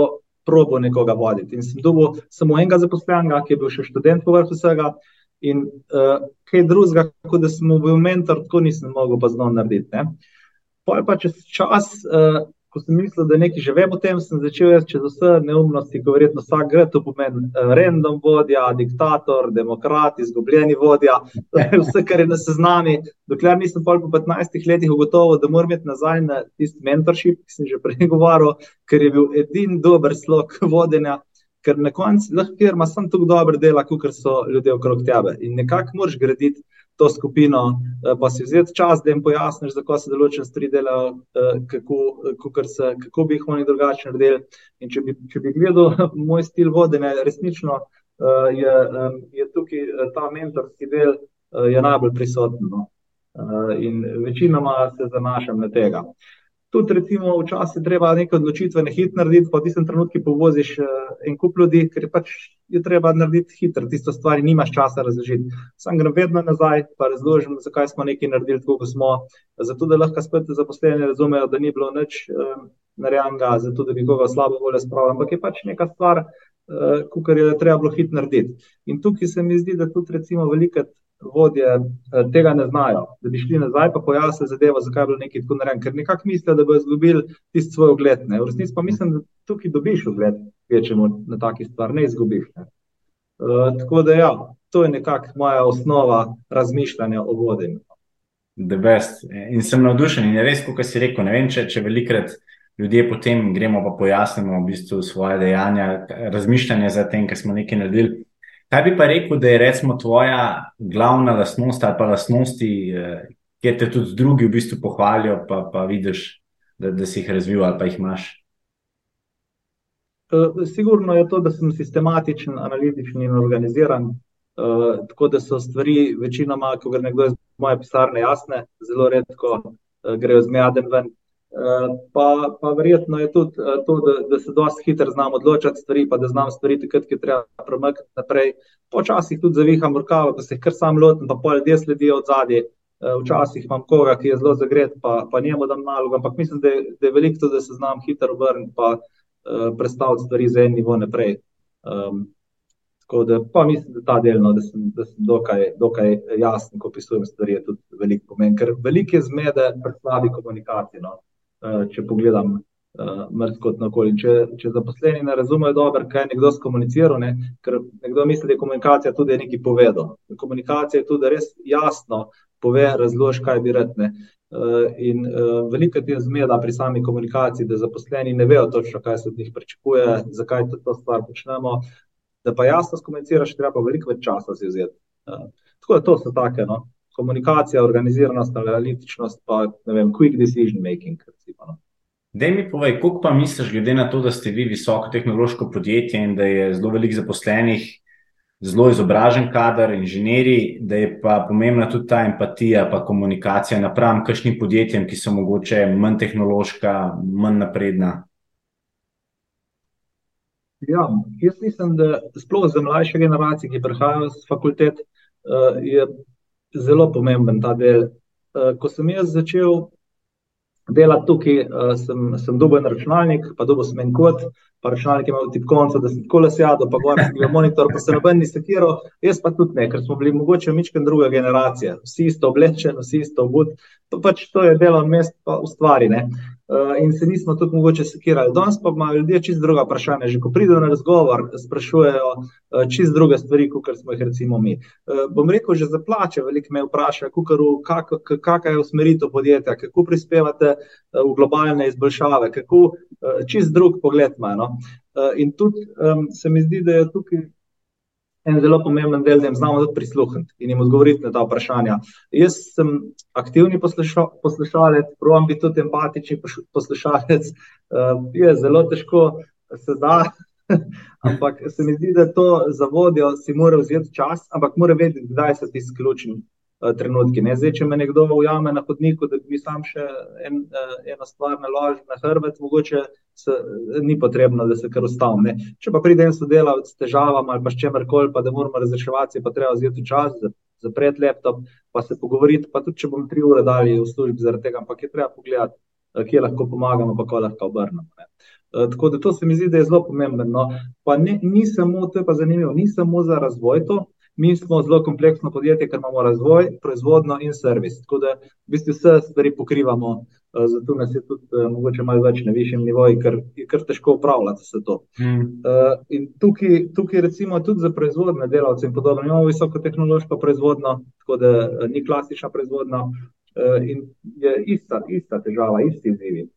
probo nekoga voditi. In sem dobil samo enega zaposlenega, ki je bil še študent povrh vsega. In uh, kaj drugega, kot da sem bil mentor, tako nisem mogel pa znova narediti. Pol pa čez čas, uh, ko sem mislil, da nekaj že vem o tem, sem začel jaz čez vse neumnosti, ko verjetno vsak gre, to pomeni uh, random vodja, diktator, demokrat, izgubljeni vodja, vse, kar je na seznami. Dokler nisem po 15 letih ugotovil, da moram imeti nazaj na tisti mentorship, ki sem že prej govoril, ker je bil edini dober slog vodenja. Ker na koncu lahko firma samo tako dobro dela, kot so ljudje okrog tebe. In nekako moraš graditi to skupino, eh, pa si vzeti čas, da jim pojasniš, zakaj se določene stvari delajo, eh, kako, se, kako bi jih oni drugače naredili. In če bi, če bi gledal moj stil vodenja, resnično eh, je, je tukaj ta mentorski del najbolj prisoten. No. In večinoma se zanašam na tega tudi, recimo, včasih treba neke odločitve ne hitro narediti, pa v tistem trenutku povoziš uh, en kup ljudi, ker je pač je treba narediti hitro, tisto stvar, nimaš časa razložiti. Sam grem vedno nazaj, pa razložim, zakaj smo nekaj naredili, tako kot smo, zato da lahko spet zaposleni razumejo, da ni bilo nič uh, narejenega, zato da bi koga slabo voljo spravil, ampak je pač neka stvar, uh, kar je treba bilo hitro narediti. In tukaj se mi zdi, da tudi, recimo, veliko vodje eh, tega ne znajo, da bi šli nazaj in pojasnili zadevo, zakaj je bilo nekaj tako narejeno, ker nekako mislijo, da bo izgubili tisti svoj ugled. Ne. V resnici pa mislim, da tukaj dobiš ugled, večemo na taki stvar, ne izgubiš. Ne. Uh, tako da ja, to je nekako moja osnova razmišljanja o vodenju. In sem navdušen in je res, kot si rekel, ne vem, če, če velikrat. Ljudje potem gremo pa pojasnimo v bistvu svoje dejanja, razmišljanje za tem, kar smo nekaj naredili. Kaj bi pa rekel, da je recimo tvoja glavna lastnost ali pa lastnosti, eh, ki te tudi drugi v bistvu pohvalijo, pa, pa vidiš, da, da si jih razvil ali pa jih imaš? Eh, sigurno je to, da sem sistematičen, analitičen in organiziran, uh, tako da so stvari večinoma, ko gre nekdo iz moje pisarne, jasne, zelo redko uh, grejo zmejaden ven. Pa, pa verjetno je tudi eh, to, da, da se dosti hitro znam odločiti stvari, pa da znam stvari takrat, ki treba premakniti naprej. Počasih tudi zaviham rokave, pa se jih kar sam lotim, pa pol ljudje sledijo od zadnje. Eh, včasih imam koga, ki je zelo zagret, pa, pa njemu dam nalogo, ampak mislim, da je, da je veliko to, da se znam hitro obrniti, pa uh, predstaviti stvari za en nivo naprej. Um, tako da pa mislim, da ta delno, da sem, da sem dokaj, dokaj jasen, ko opisujem stvari, je tudi veliko pomen, ker veliko je zmede pri slabi komunikaciji. No. Eh, če pogledam uh, mrzko na okolje. Če, če zaposleni ne razumejo dobro, kaj je nekdo skomuniciral, ne, ker nekdo misli, da je komunikacija tudi nekaj povedal. Komunikacija je tudi res jasno pove, razloži, kaj bi retne. Uh, in veliko je zmeda pri sami komunikaciji, da zaposleni ne vejo točno, kaj se od njih pričakuje, zakaj to, to stvar počnemo. Da pa jasno skomuniciraš, treba veliko več časa si vzeti. Tako da to so take. No komunikacija, organiziranost, analitičnost, pa ne vem, quick decision making. No. Da mi povej, koliko pa misliš, glede na to, da ste vi visoko tehnološko podjetje in da je zelo veliko zaposlenih, zelo izobražen kader, inženirji, da je pa pomembna tudi ta empatija, pa komunikacija napram kakšnim podjetjem, ki so mogoče manj tehnološka, manj napredna. Ja, jaz mislim, da sploh za mlajše generacije, ki prihajajo z fakultet, uh, je zelo pomemben ta del. Uh, ko sem jaz začel delati tukaj, uh, sem, sem dobil en računalnik, pa dobil sem en kod, pa računalnik imel tipkovnico, da sem tako le sjadil, pa gor sem bil monitor, pa se noben ni sekiral, jaz pa tudi ne, ker smo bili mogoče mičken druga generacija, vsi isto oblečeni, vsi isto obut, pa pač to je delo mest pa ustvari. Ne. Eh, in se nismo tudi mogoče sekirali. Danes pa imajo ljudje čist druga vprašanja. Že ko pridejo na razgovor, sprašujejo eh, čist druge stvari, kot smo jih recimo mi. Eh, bom rekel, že za plače veliko me vpraša, kakšna je usmeritev podjetja, kako prispevate v globalne izboljšave, kako čist drug pogled ima. No? In tudi um, se mi zdi, da je tukaj en zelo pomemben del, da jim znamo tudi prisluhniti in jim odgovoriti na ta vprašanja. Jaz sem aktivni poslušalec, pravim biti tudi empatični poslušalec. Uh, je zelo težko se da, ampak se mi zdi, da to za vodjo si mora vzeti čas, ampak mora vedeti, kdaj so ti izključeni. Eh, trenutki. Ne? Zdaj, če me nekdo ujame na hodniku, da bi sam še en, uh, eno stvar naložil na hrbet, mogoče se, ni potrebno, da se kar ustavim. Če pa pride en sodelavec s težavami ali pa s čemerkoli, pa da moramo razreševati, pa treba vzeti čas, zapreti laptop, pa se pogovoriti. Pa tudi, če bom tri ure dali v službi zaradi tega, ampak je treba pogledati, uh, kje lahko pomagamo, pa kako lahko obrnemo. Uh, tako da to se mi zdi, da je zelo pomembno. No. Pa ne, ni samo, to je pa zanimivo, ni samo za razvoj to, Mi smo zelo kompleksno podjetje, ker imamo razvoj, proizvodno in servis. Tako da v bistvu vse stvari pokrivamo zato nas je tudi uh, mogoče malo več na višjem nivoju, ker je kar težko upravljati vse to. Mm. In tukaj, tukaj, recimo, tudi za proizvodne delavce in podobno, imamo visoko tehnološko proizvodno, tako da ni klasična proizvodna in je ista, ista težava, isti izzivi.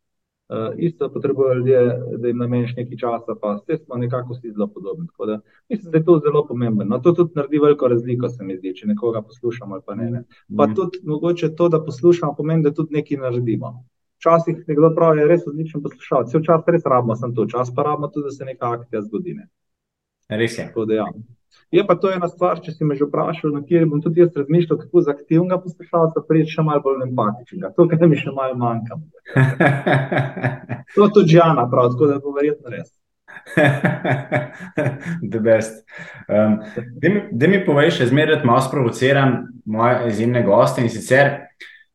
Uh, isto potrebujejo ljudje, da jim nameniš nekaj časa, pa vse smo nekako vsi zelo podobni. Da, mislim, da je to zelo pomembno. No, to tudi naredi veliko razliko, se mi zdi, če nekoga poslušamo ali pa ne. ne. Pa mm. tudi mogoče to, da poslušamo, pomeni, da tudi nekaj naredimo. Včasih nekdo pravi, da je res odličen poslušalec, vse čas res rabimo, sem to čas, pa rabimo tudi, da se neka akcija zgodi. Ne. Res je. Tako, ja. Je pa to ena stvar, če si me že vprašal, na kjer bom tudi jaz razmišljal, kako za aktivnega poslušalca priti še malo bolj empatičnega. To, kar mi še malo manjka. to tudi Džana, prav, tako da bo verjetno res. The best. Um, da mi poveš, še zmeraj malo sprovociram moje izjemne goste in sicer,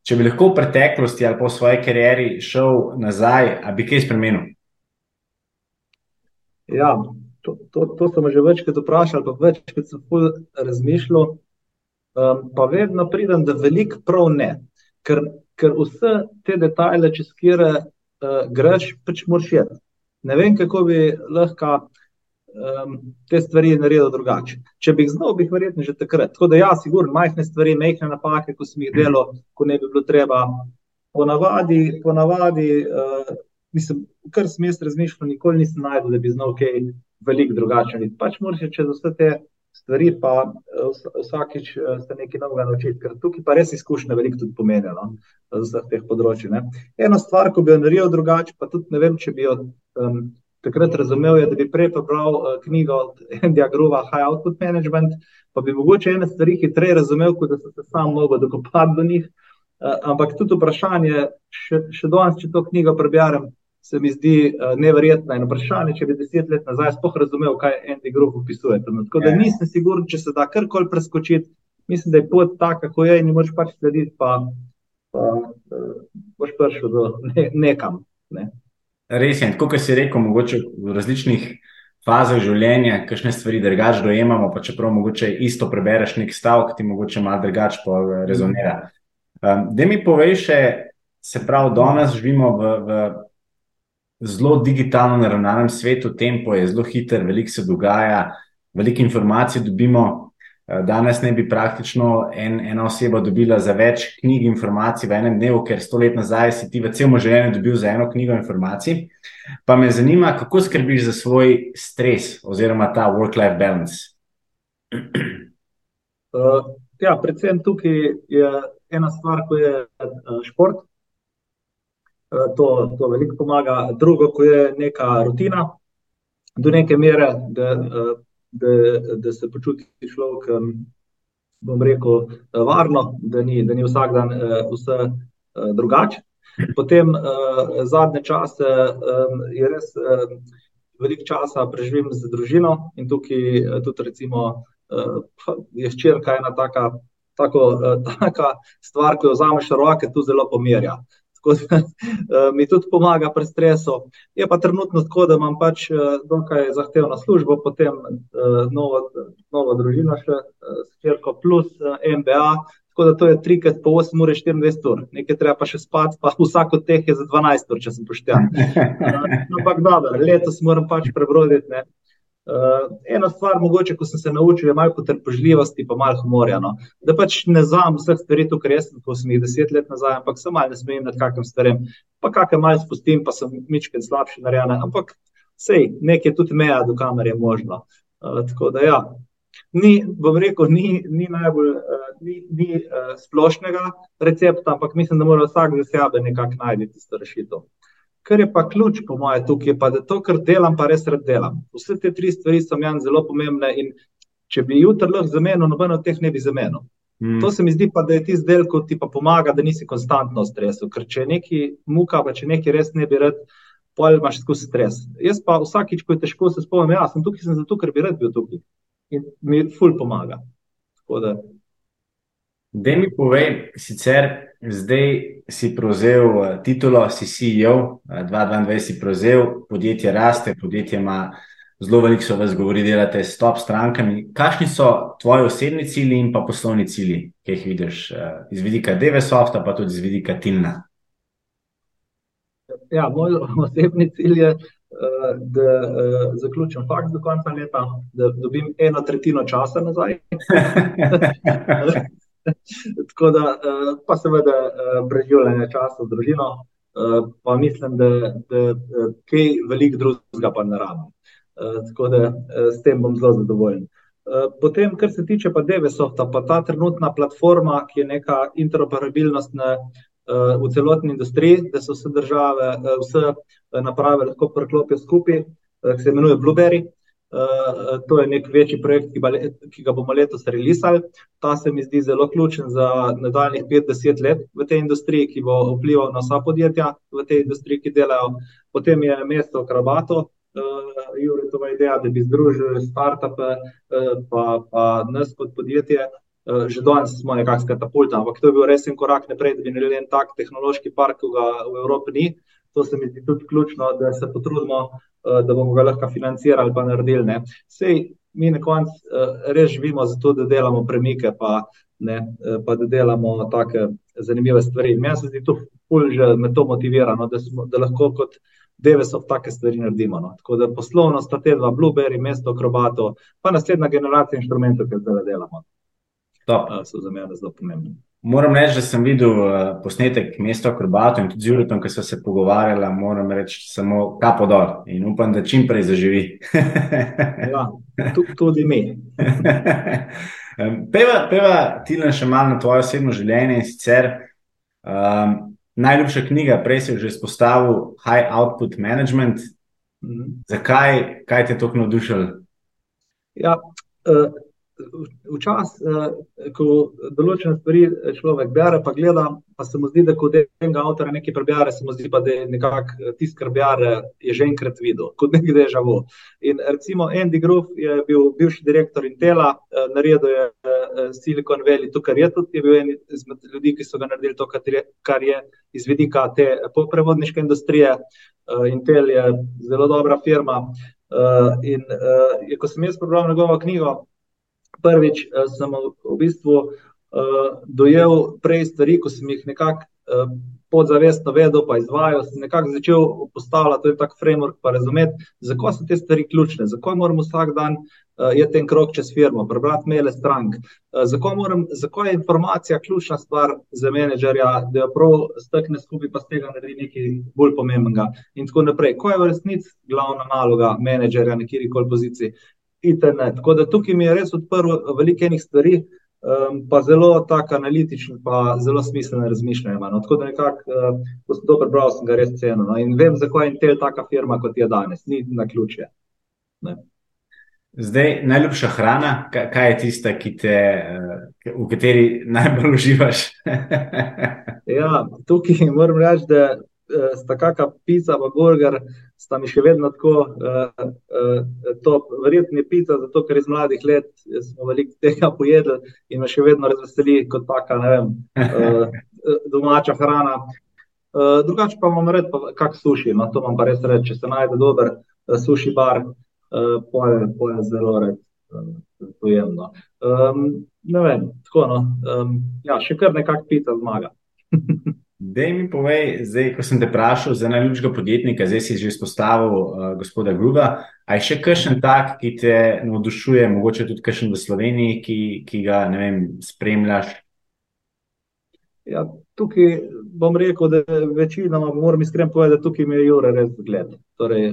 če bi lahko v preteklosti ali po svoji karieri šel nazaj, ali bi kaj spremenil? Ja, to, to, to sem že večkrat vprašal, pa večkrat sem razmišljal. Um, pa vedno pridem, da veliko prav ne. Ker, ker vse te detajle, čez kire uh, greš, pač moraš jeti. Ne vem, kako bi lahko um, te stvari naredil drugače. Če bi jih znal, bi jih verjetno že takrat. Tako da, ja, sigurno, majhne stvari, majhne napake, ko sem jih delal, ko ne bi bilo treba. Ponavadi, ponavadi uh, mislim, kar sem jaz razmišljal, nikoli nisem najdel, da bi znal kaj. Okay, veliko drugačen. Pač moraš čez vse te stvari, pa eh, vsakič eh, se nekaj novega naučiti, ker tukaj pa res izkušnje veliko tudi pomenijo no, z vseh teh področji. Ne. Ena stvar, ko bi jo naredil drugače, pa tudi ne vem, če bi jo um, takrat razumel, je, da bi prej prebral uh, knjigo od Andyja Gruva High Output Management, pa bi mogoče ene stvari hitreje razumel, kot da sem se sam mogel dokopati do njih. Uh, ampak tudi vprašanje, še, še danes, če to knjigo preberem, se mi zdi uh, neverjetno in vprašanje, če bi deset let nazaj sploh razumel, kaj Andy Groove opisuje. Tako da ja. nisem siguren, če se da karkoli preskočiti. Mislim, da je pot taka, kako je, in moš pač slediti, pa, pa uh, boš prišel do ne, nekam. Ne. Res je, kot si rekel, mogoče v različnih fazah življenja, kakšne stvari drugače dojemamo, pa čeprav mogoče isto prebereš nek stavek, ti mogoče malo drugače rezonira. Um, da mi poveš, se pravi, danes živimo v, v zelo digitalno naravnanem svetu, tempo je zelo hiter, veliko se dogaja, veliko informacij dobimo. Eh, danes ne bi praktično en, ena oseba dobila za več knjig informacij v enem dnevu, ker sto let nazaj si ti v celem življenju dobil za eno knjigo informacij. Pa me zanima, kako skrbiš za svoj stres oziroma ta work-life balance. Uh, ja, predvsem tukaj je ena stvar, ko je uh, šport. Eh, to, to veliko pomaga. Drugo, ko je neka rutina, do neke mere, da, eh, da, da se počuti človek, bom rekel, eh, varno, da ni, da ni vsak dan vse drugače. Potem zadnje čase je res veliko časa preživim z družino in tukaj tudi recimo je ščirka ena taka, tako, taka stvar, ko jo vzameš v roke, tu zelo pomirja tako da uh, mi tudi pomaga pri stresu. Je pa trenutno tako, da imam pač uh, dokaj zahtevno službo, potem uh, novo, novo družino, še uh, skirko plus uh, MBA. Tako da to je 3 po 8 ur, 24 ur, nekaj treba pa še spati, pa vsak od teh je za 12 ur, če sem pošten. Ampak dobro, letos moram pač prebroditi. Uh, ena stvar, mogoče, ko sem se naučil, je malo potrpežljivosti, pa malo humorja. No. Da pač ne znam vseh stvari, to, kar sem, ko sem jih deset let nazaj, ampak sem malo ne smem nad kakim stvarem, pa kakšne malo spustim, pa sem mičken slabši narejen. Ampak sej, nekaj tudi meja, do kamer je možno. Uh, tako da ja. Ni, bom rekel, ni, ni najbolj uh, ni, ni, uh, splošnega recepta, ampak mislim, da mora vsak za sebe nekako najti tisto rešitev. Kar je pa ključ, po mojem, tukaj je pa, da to, kar delam, pa res rad delam. Vse te tri stvari so mi zelo pomembne in če bi jutri lahko zamenil, noben od teh ne bi zamenil. Mm. To se mi zdi pa, da je ti zdaj, ko ti pa pomaga, da nisi konstantno v stresu. Ker če neki muka, pa če neki res ne bi rad, pol imaš skozi stres. Jaz pa vsakič, ko je težko, se spomnim, ja, sem tukaj sem zato, ker bi rad bil tukaj. In mi ful pomaga. Da. Da mi povej, sicer Zdaj si prevzel eh, titulo, si CEO, 2022 si prevzel, podjetje raste, podjetje ima zelo veliko, so vas govori, delate s top strankami. Kakšni so tvoji osebni cilji in pa poslovni cilji, ki jih vidiš eh, iz vidika DVSofta, pa tudi iz vidika Tilna? Ja, moj osebni cilj je, da zaključim faks do konca leta, da dobim eno tretjino časa nazaj. Tako da, pa seveda, preživljanje časa z družino, pa mislim, da, da kaj veliko drugega pa ne rabim. Tako da s tem bom zelo zadovoljen. Potem, kar se tiče pa Devesofta, pa ta trenutna platforma, ki je neka interoperabilnost na, v celotni industriji, da so vse države, vse naprave lahko priklopijo skupaj, se imenuje Blueberry. To je neki večji projekt, ki ki ga bomo letos releasali. Ta se mi zdi zelo ključen za nadaljnjih pet, deset let v tej industriji, ki bo vplival na vsa podjetja v tej industriji, ki delajo. Potem je mesto v Krabatu, Juretova ideja, da bi združili startupe, pa, pa nas kot podjetje. že danes smo nekako s katapulta, ampak to je bil res en korak naprej, da bi naredili en tak tehnološki park, ki ga v Evropi ni. To se mi zdi tudi ključno, da se potrudimo, da bomo ga lahko financirali pa naredili, ne. Saj mi na koncu, res živimo za to, da delamo premike pa, ne, pa da delamo take zanimive stvari. Meni se zdi to ful že me to motivira, no, da smo, da lahko kot Devesoft take stvari naredimo, no. Tako da poslovno sta te dva, Blueberry, mesto v Krabatu, pa naslednja generacija inštrumentov, ke zdajle delamo. so za mene zelo pomembni. Moram reči, da sem videl, posnetek Mesta v Krbatu in tudi z Juretom, ke sva se pogovarjala, moram reči samo kapo dol in upam, da čimprej zaživi. Ja, tudi mi. Pojdiva, pojdiva, Tilen, še malo na tvoje osebno življenje, in sicer, najljubša knjiga, prej si že izpostavil, High output management. Zakaj, kaj te je toliko navdušilo? Ja, včasih, ko določene stvari človek bere pa gleda, pa se mu zdi, da ko enega avtorja nekaj prebere, se mu zdi pa, da je nekako tisto, kar bere, je že enkrat videl, kot neki déjà vu. In recimo Andy Grove je bil bivši direktor Intela, naredil je, Silicon Valley to, kar je, tudi je bil eden izmed ljudi, ki so ga naredili to, kar je, iz vidika te polprevodniške industrije. Intel je zelo dobra firma, in, ko sem jaz prebral njegovo knjigo, prvič, sem v bistvu, dojel prej stvari, ko sem jih nekako, podzavestno vedel pa izvajal, sem nekako začel postavljati, je tak framework, pa razumeti, zakaj so te stvari ključne, zakaj moram vsak dan, iti en krog čez firmo, prebrati maile strank. zakaj moram, zakaj je informacija ključna stvar za menedžerja, da jo prav stakne skupaj pa iz tega naredi nekaj bolj pomembnega in tako naprej. Kaj je v resnici glavna naloga menedžerja na katerikoli poziciji? Itn., tako da tukaj mi je res odprl veliko enih stvari, pa zelo tako analitičen pa zelo smiselno razmišljanje no, tako da nekako, ko sem to prebral, sem ga res cenil, no, in vem, zakaj je Intel taka firma, kot je danes, ni naključje. Ne. Zdaj, najljubša hrana, kaj je tista, ki te, v kateri najbolj uživaš? Ja, tukaj moram reči, da, sta kaka pica pa burger, sta mi še vedno tako, top, verjetno je pica, zato ker iz mladih let smo veliko tega pojedli in me še vedno razveseli kot taka, ne vem, domača hrana. drugače pa imam pa kak suši, no, to moram pa res reči, če se najde dober suši bar, pol, pol zelo rad, pojem, no. ne vem, tako, no, ja, še kar nekako pica zmaga. Daj mi povej, zdaj, ko sem te vprašal za najljubšega podjetnika, zdaj si že izpostavil, gospoda Grova, a je še kakšen tak, ki te navdušuje, mogoče tudi kakšen v Sloveniji, ki, ki ga, ne vem, spremljaš? Ja, tukaj bom rekel, da večinoma, moram iskreno povedati, tukaj mi je Jure res zgled. Torej,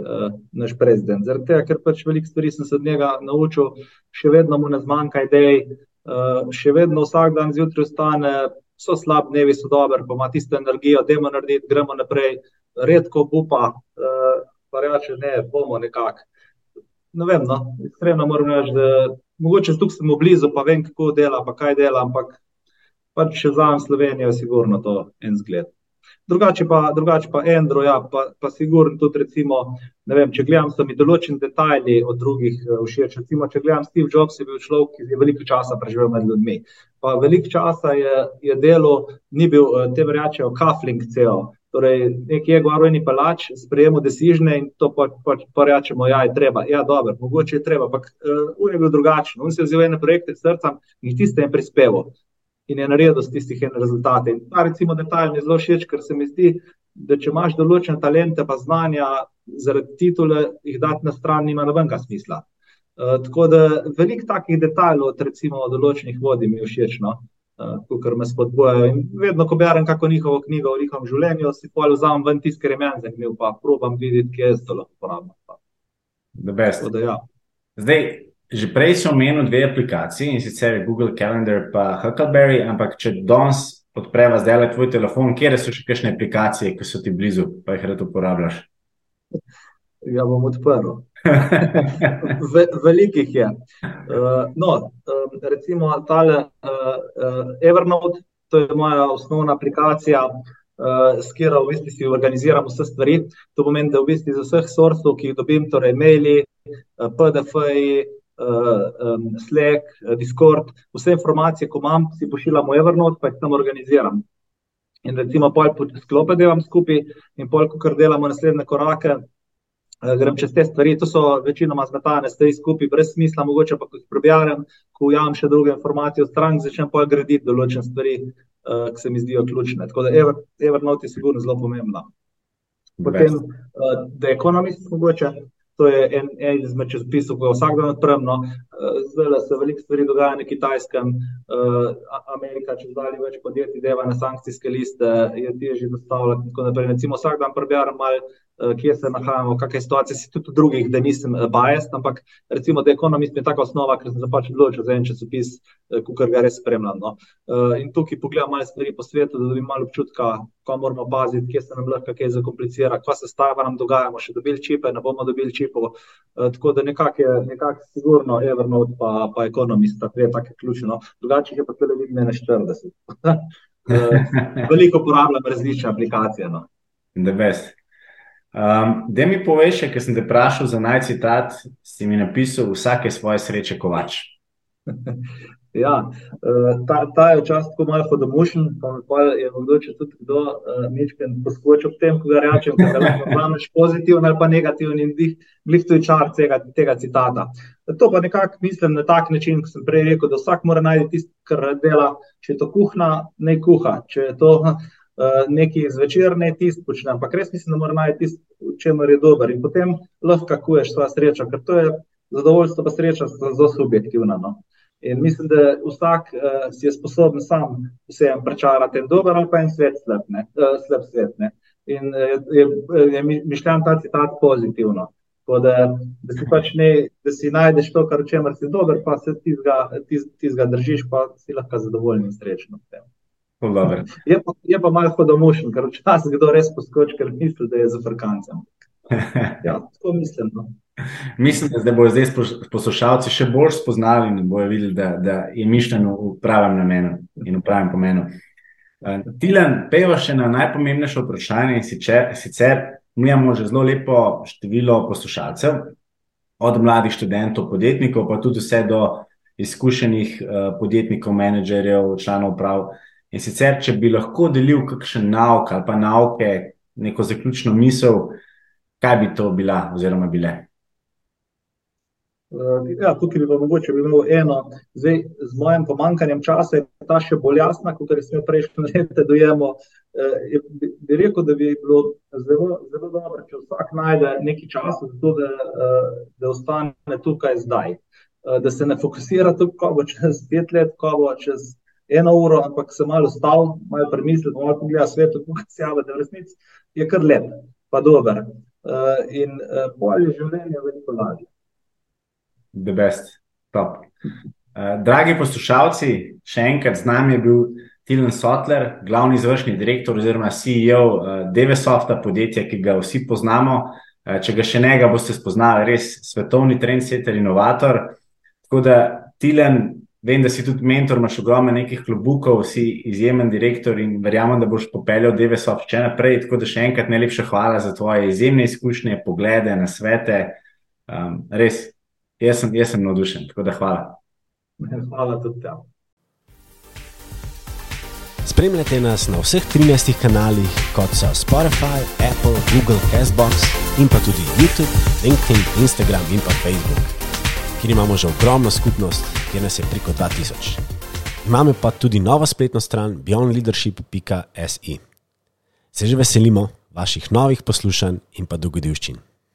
naš prezident, zaradi tega, ker pač veliko stvari sem se od njega naučil, še vedno mu ne zmanjka idej, še vedno vsak dan zjutraj vstane, so slabi dnevi, so dobri, pa ima tisto energijo, dajmo narediti, gremo naprej. Redko obupa, pa reče: "Ne, bomo nekako." Ne vem, no, iskreno moram reči, da mogoče sem mu blizu pa vem, kako dela pa kaj dela, ampak pač zame Slovenija je sigurno to en zgled. Drugače pa, drugače pa Andrew, ja, pa, pa sigurno tudi recimo, vem, če gledam, so mi določeni detajli od drugih všeč, recimo če gledam, Steve Jobs je bil človek, ki je veliko časa preživel med ljudmi. Pa veliko časa je, je delal, ni bil, temu rečejo kafling ceo, torej nekje gor v eni palači sprejemal decisione in to pol, pol, pol rečemo: "Ja, je treba." Ja, dobro, mogoče je treba, ampak, on je bil drugačen, on si je vzel ene projekte k srcu in tiste je prispeval. In je naredil z tistih en rezultate. In ta recimo detajl mi je zelo všeč, ker se mi zdi, da če imaš določene talente pa znanja, zaradi titule jih dati na stran nima nobenega smisla. Uh, tako da veliko takih detajlov, recimo določenih vodi mi je všeč. No? uh, kar me spodbujajo. In vedno, ko berem kako njihovo knjigo o njihovem življenju, si pa vzamem ven tisti, ker je meni zanimiv, pa probujem videti, kje je to lahko uporabno. Ja. Zdaj, že prej sem omenil dve aplikaciji in sicer Google Calendar in Huckleberry, ampak če danes odpreva zdaj le tvoj telefon, kje so še kakšne aplikacije, ki so ti blizu, pa jih rado uporabljaš? Ja, bom odprl. Velikih je. Uh, no, um, recimo, tale uh, uh, Evernote, to je moja osnovna aplikacija, uh, s katero v bistvu si organiziram vse stvari. To pomeni, da v bistvu iz vseh sorsov, ki jih dobim, torej maili, PDF-ji, Slack, uh, Discord, vse informacije, ko imam, si pošiljam v Evernote, pa jih tam organiziram. In recimo, pol sklope delam skupaj, in pol, ko delamo naslednje korake. Eh, grem čez te stvari, to so večinoma zmetane stvari skupaj, brez smisla, mogoče pa ko jih preberem, ko ujamem še druge informacije od stran, začnem pa graditi določene stvari, uh, ki se mi zdijo ključne. Tako da Ever, Evernote je sigurno zelo pomembna. Potem uh, The Economist, mogoče, to je en, en izmed časopisov, ki ga vsak dan odprem. No. Uh, zdaj se veliko stvari dogaja na kitajskem, uh, Amerika, če zdaj več podjetij deva na sankcijske liste, je težje dostavljati. Recimo vsak dan preberem malo Eh, kje se nahajamo, kakšne situacije si tudi drugih, da nisem eh, biased, ampak recimo, da ekonomist je taka osnova, ker sem se pač odločil za en časopis, eh, ki ga res spremljam. No. In tukaj pogledam malo stvari po svetu, da dobim malo občutka, ko moramo paziti, kje se nam lahko kaj zakomplicira, kva se stava nam dogajamo, še dobili čipe, ne bomo dobili čipov. Tako da nekako je nekak sigurno Evernote pa, pa ekonomist, ta dve take ključne. No. Drugače je pa tudi vidim na 40. Veliko uporabljam različne aplikacije. No. The best. Um, da mi poveš, ker sem te vprašal za naj citat, si mi napisal, vsake svoje sreče kovač. ja, eh, ta, ta je včasih tako malo hodomušen, pa je mogoče tudi kdo nekaj uh, poskočil ob tem, ko ga rečem, da lahko imaš pozitiven ali pa negativen in glih to je čar tega, tega citata. To pa nekako mislim na tak način, kot sem prej rekel, da vsak mora najti tisto, kar dela, če je to kuhna, ne kuha, če je to Eh, neki zvečer, ne tisti počne, ampak res mislim, da mora najti tisto, v čemer je dober in potem lahko kuješ svojo srečo, ker to je zadovoljstvo, pa sreča zelo subjektivna. No. In mislim, da vsak uh, si je sposoben sam vse en prečarati, en dober ali pa en svet slab, ne, uh, slab svet. Ne. In uh, je, je mišljen ta citat pozitivno. Da, da, si pač ne, da si najdeš to, kar čemer si dober, pa se ti zga držiš, pa si lahko zadovoljen in srečen. Je pa, je pa malo hodomušen, ker včasih kdo res poskoči, ker misli, da je za frkancem. Ja, tako mislim. No. Mislim, da bodo zdaj poslušalci še bolj spoznali in bojo videli, da, da je mišljeno v pravem namenu in v pravem pomenu. Uh, Tilan, peva še na najpomembnejše vprašanje in sicer, sicer imamo že zelo lepo število poslušalcev, od mladih študentov, podjetnikov, pa tudi vse do izkušenih uh, podjetnikov, menedžerjev, članov uprav. In sicer, če bi lahko delil kakšen nauk ali pa nauke, neko zaključno misel, kaj bi to bila oziroma bile? Uh, ja, tukaj bi pa mogoče bi imel eno, zdaj z mojim pomankanjem časa je ta še bolj jasna, kot je smo prejšnji let dojemo. Uh, bi, bi rekel, da bi bilo zelo, zelo dobro, če vsak najde nekaj časa za to, da, uh, da ostane tukaj zdaj. Da se ne fokusira tukaj, ko bo čez pet let, ko bo čez eno uro, ampak se malo stav, malo premislil, malo pogleda svet, kako se javi, da v resnici je kar lep, pa dober. Uh, in uh, bolje življenje je veliko lažje. The best, top. Uh, dragi poslušalci, še enkrat z nami je bil Tilan Sotler, glavni izvršni direktor oziroma CEO uh, DVSofta, podjetja, ki ga vsi poznamo. Uh, če ga še ne, ga boste spoznali, res svetovni trendsetter, inovator. Tako da, Tilan, Vem, da si tudi mentor, imaš ogromno nekih klubukov, si izjemen direktor in verjamem, da boš popeljal DVSOF še naprej. Tako da še enkrat najlepša hvala za tvoje izjemne izkušnje, poglede na svete. Um, res, jaz sem, jaz sem navdušen. Tako da hvala. Hvala tudi tam. Spremljate nas na vseh 13 kanalih, kot so Spotify, Apple, Google, Castbox in pa tudi YouTube, LinkedIn, Instagram in pa Facebook kjer imamo že ogromno skupnost, kjer nas je preko 2000. imamo pa tudi novo spletno stran beyondleadership.se. Se že veselimo vaših novih poslušanj in pa dogodivščin.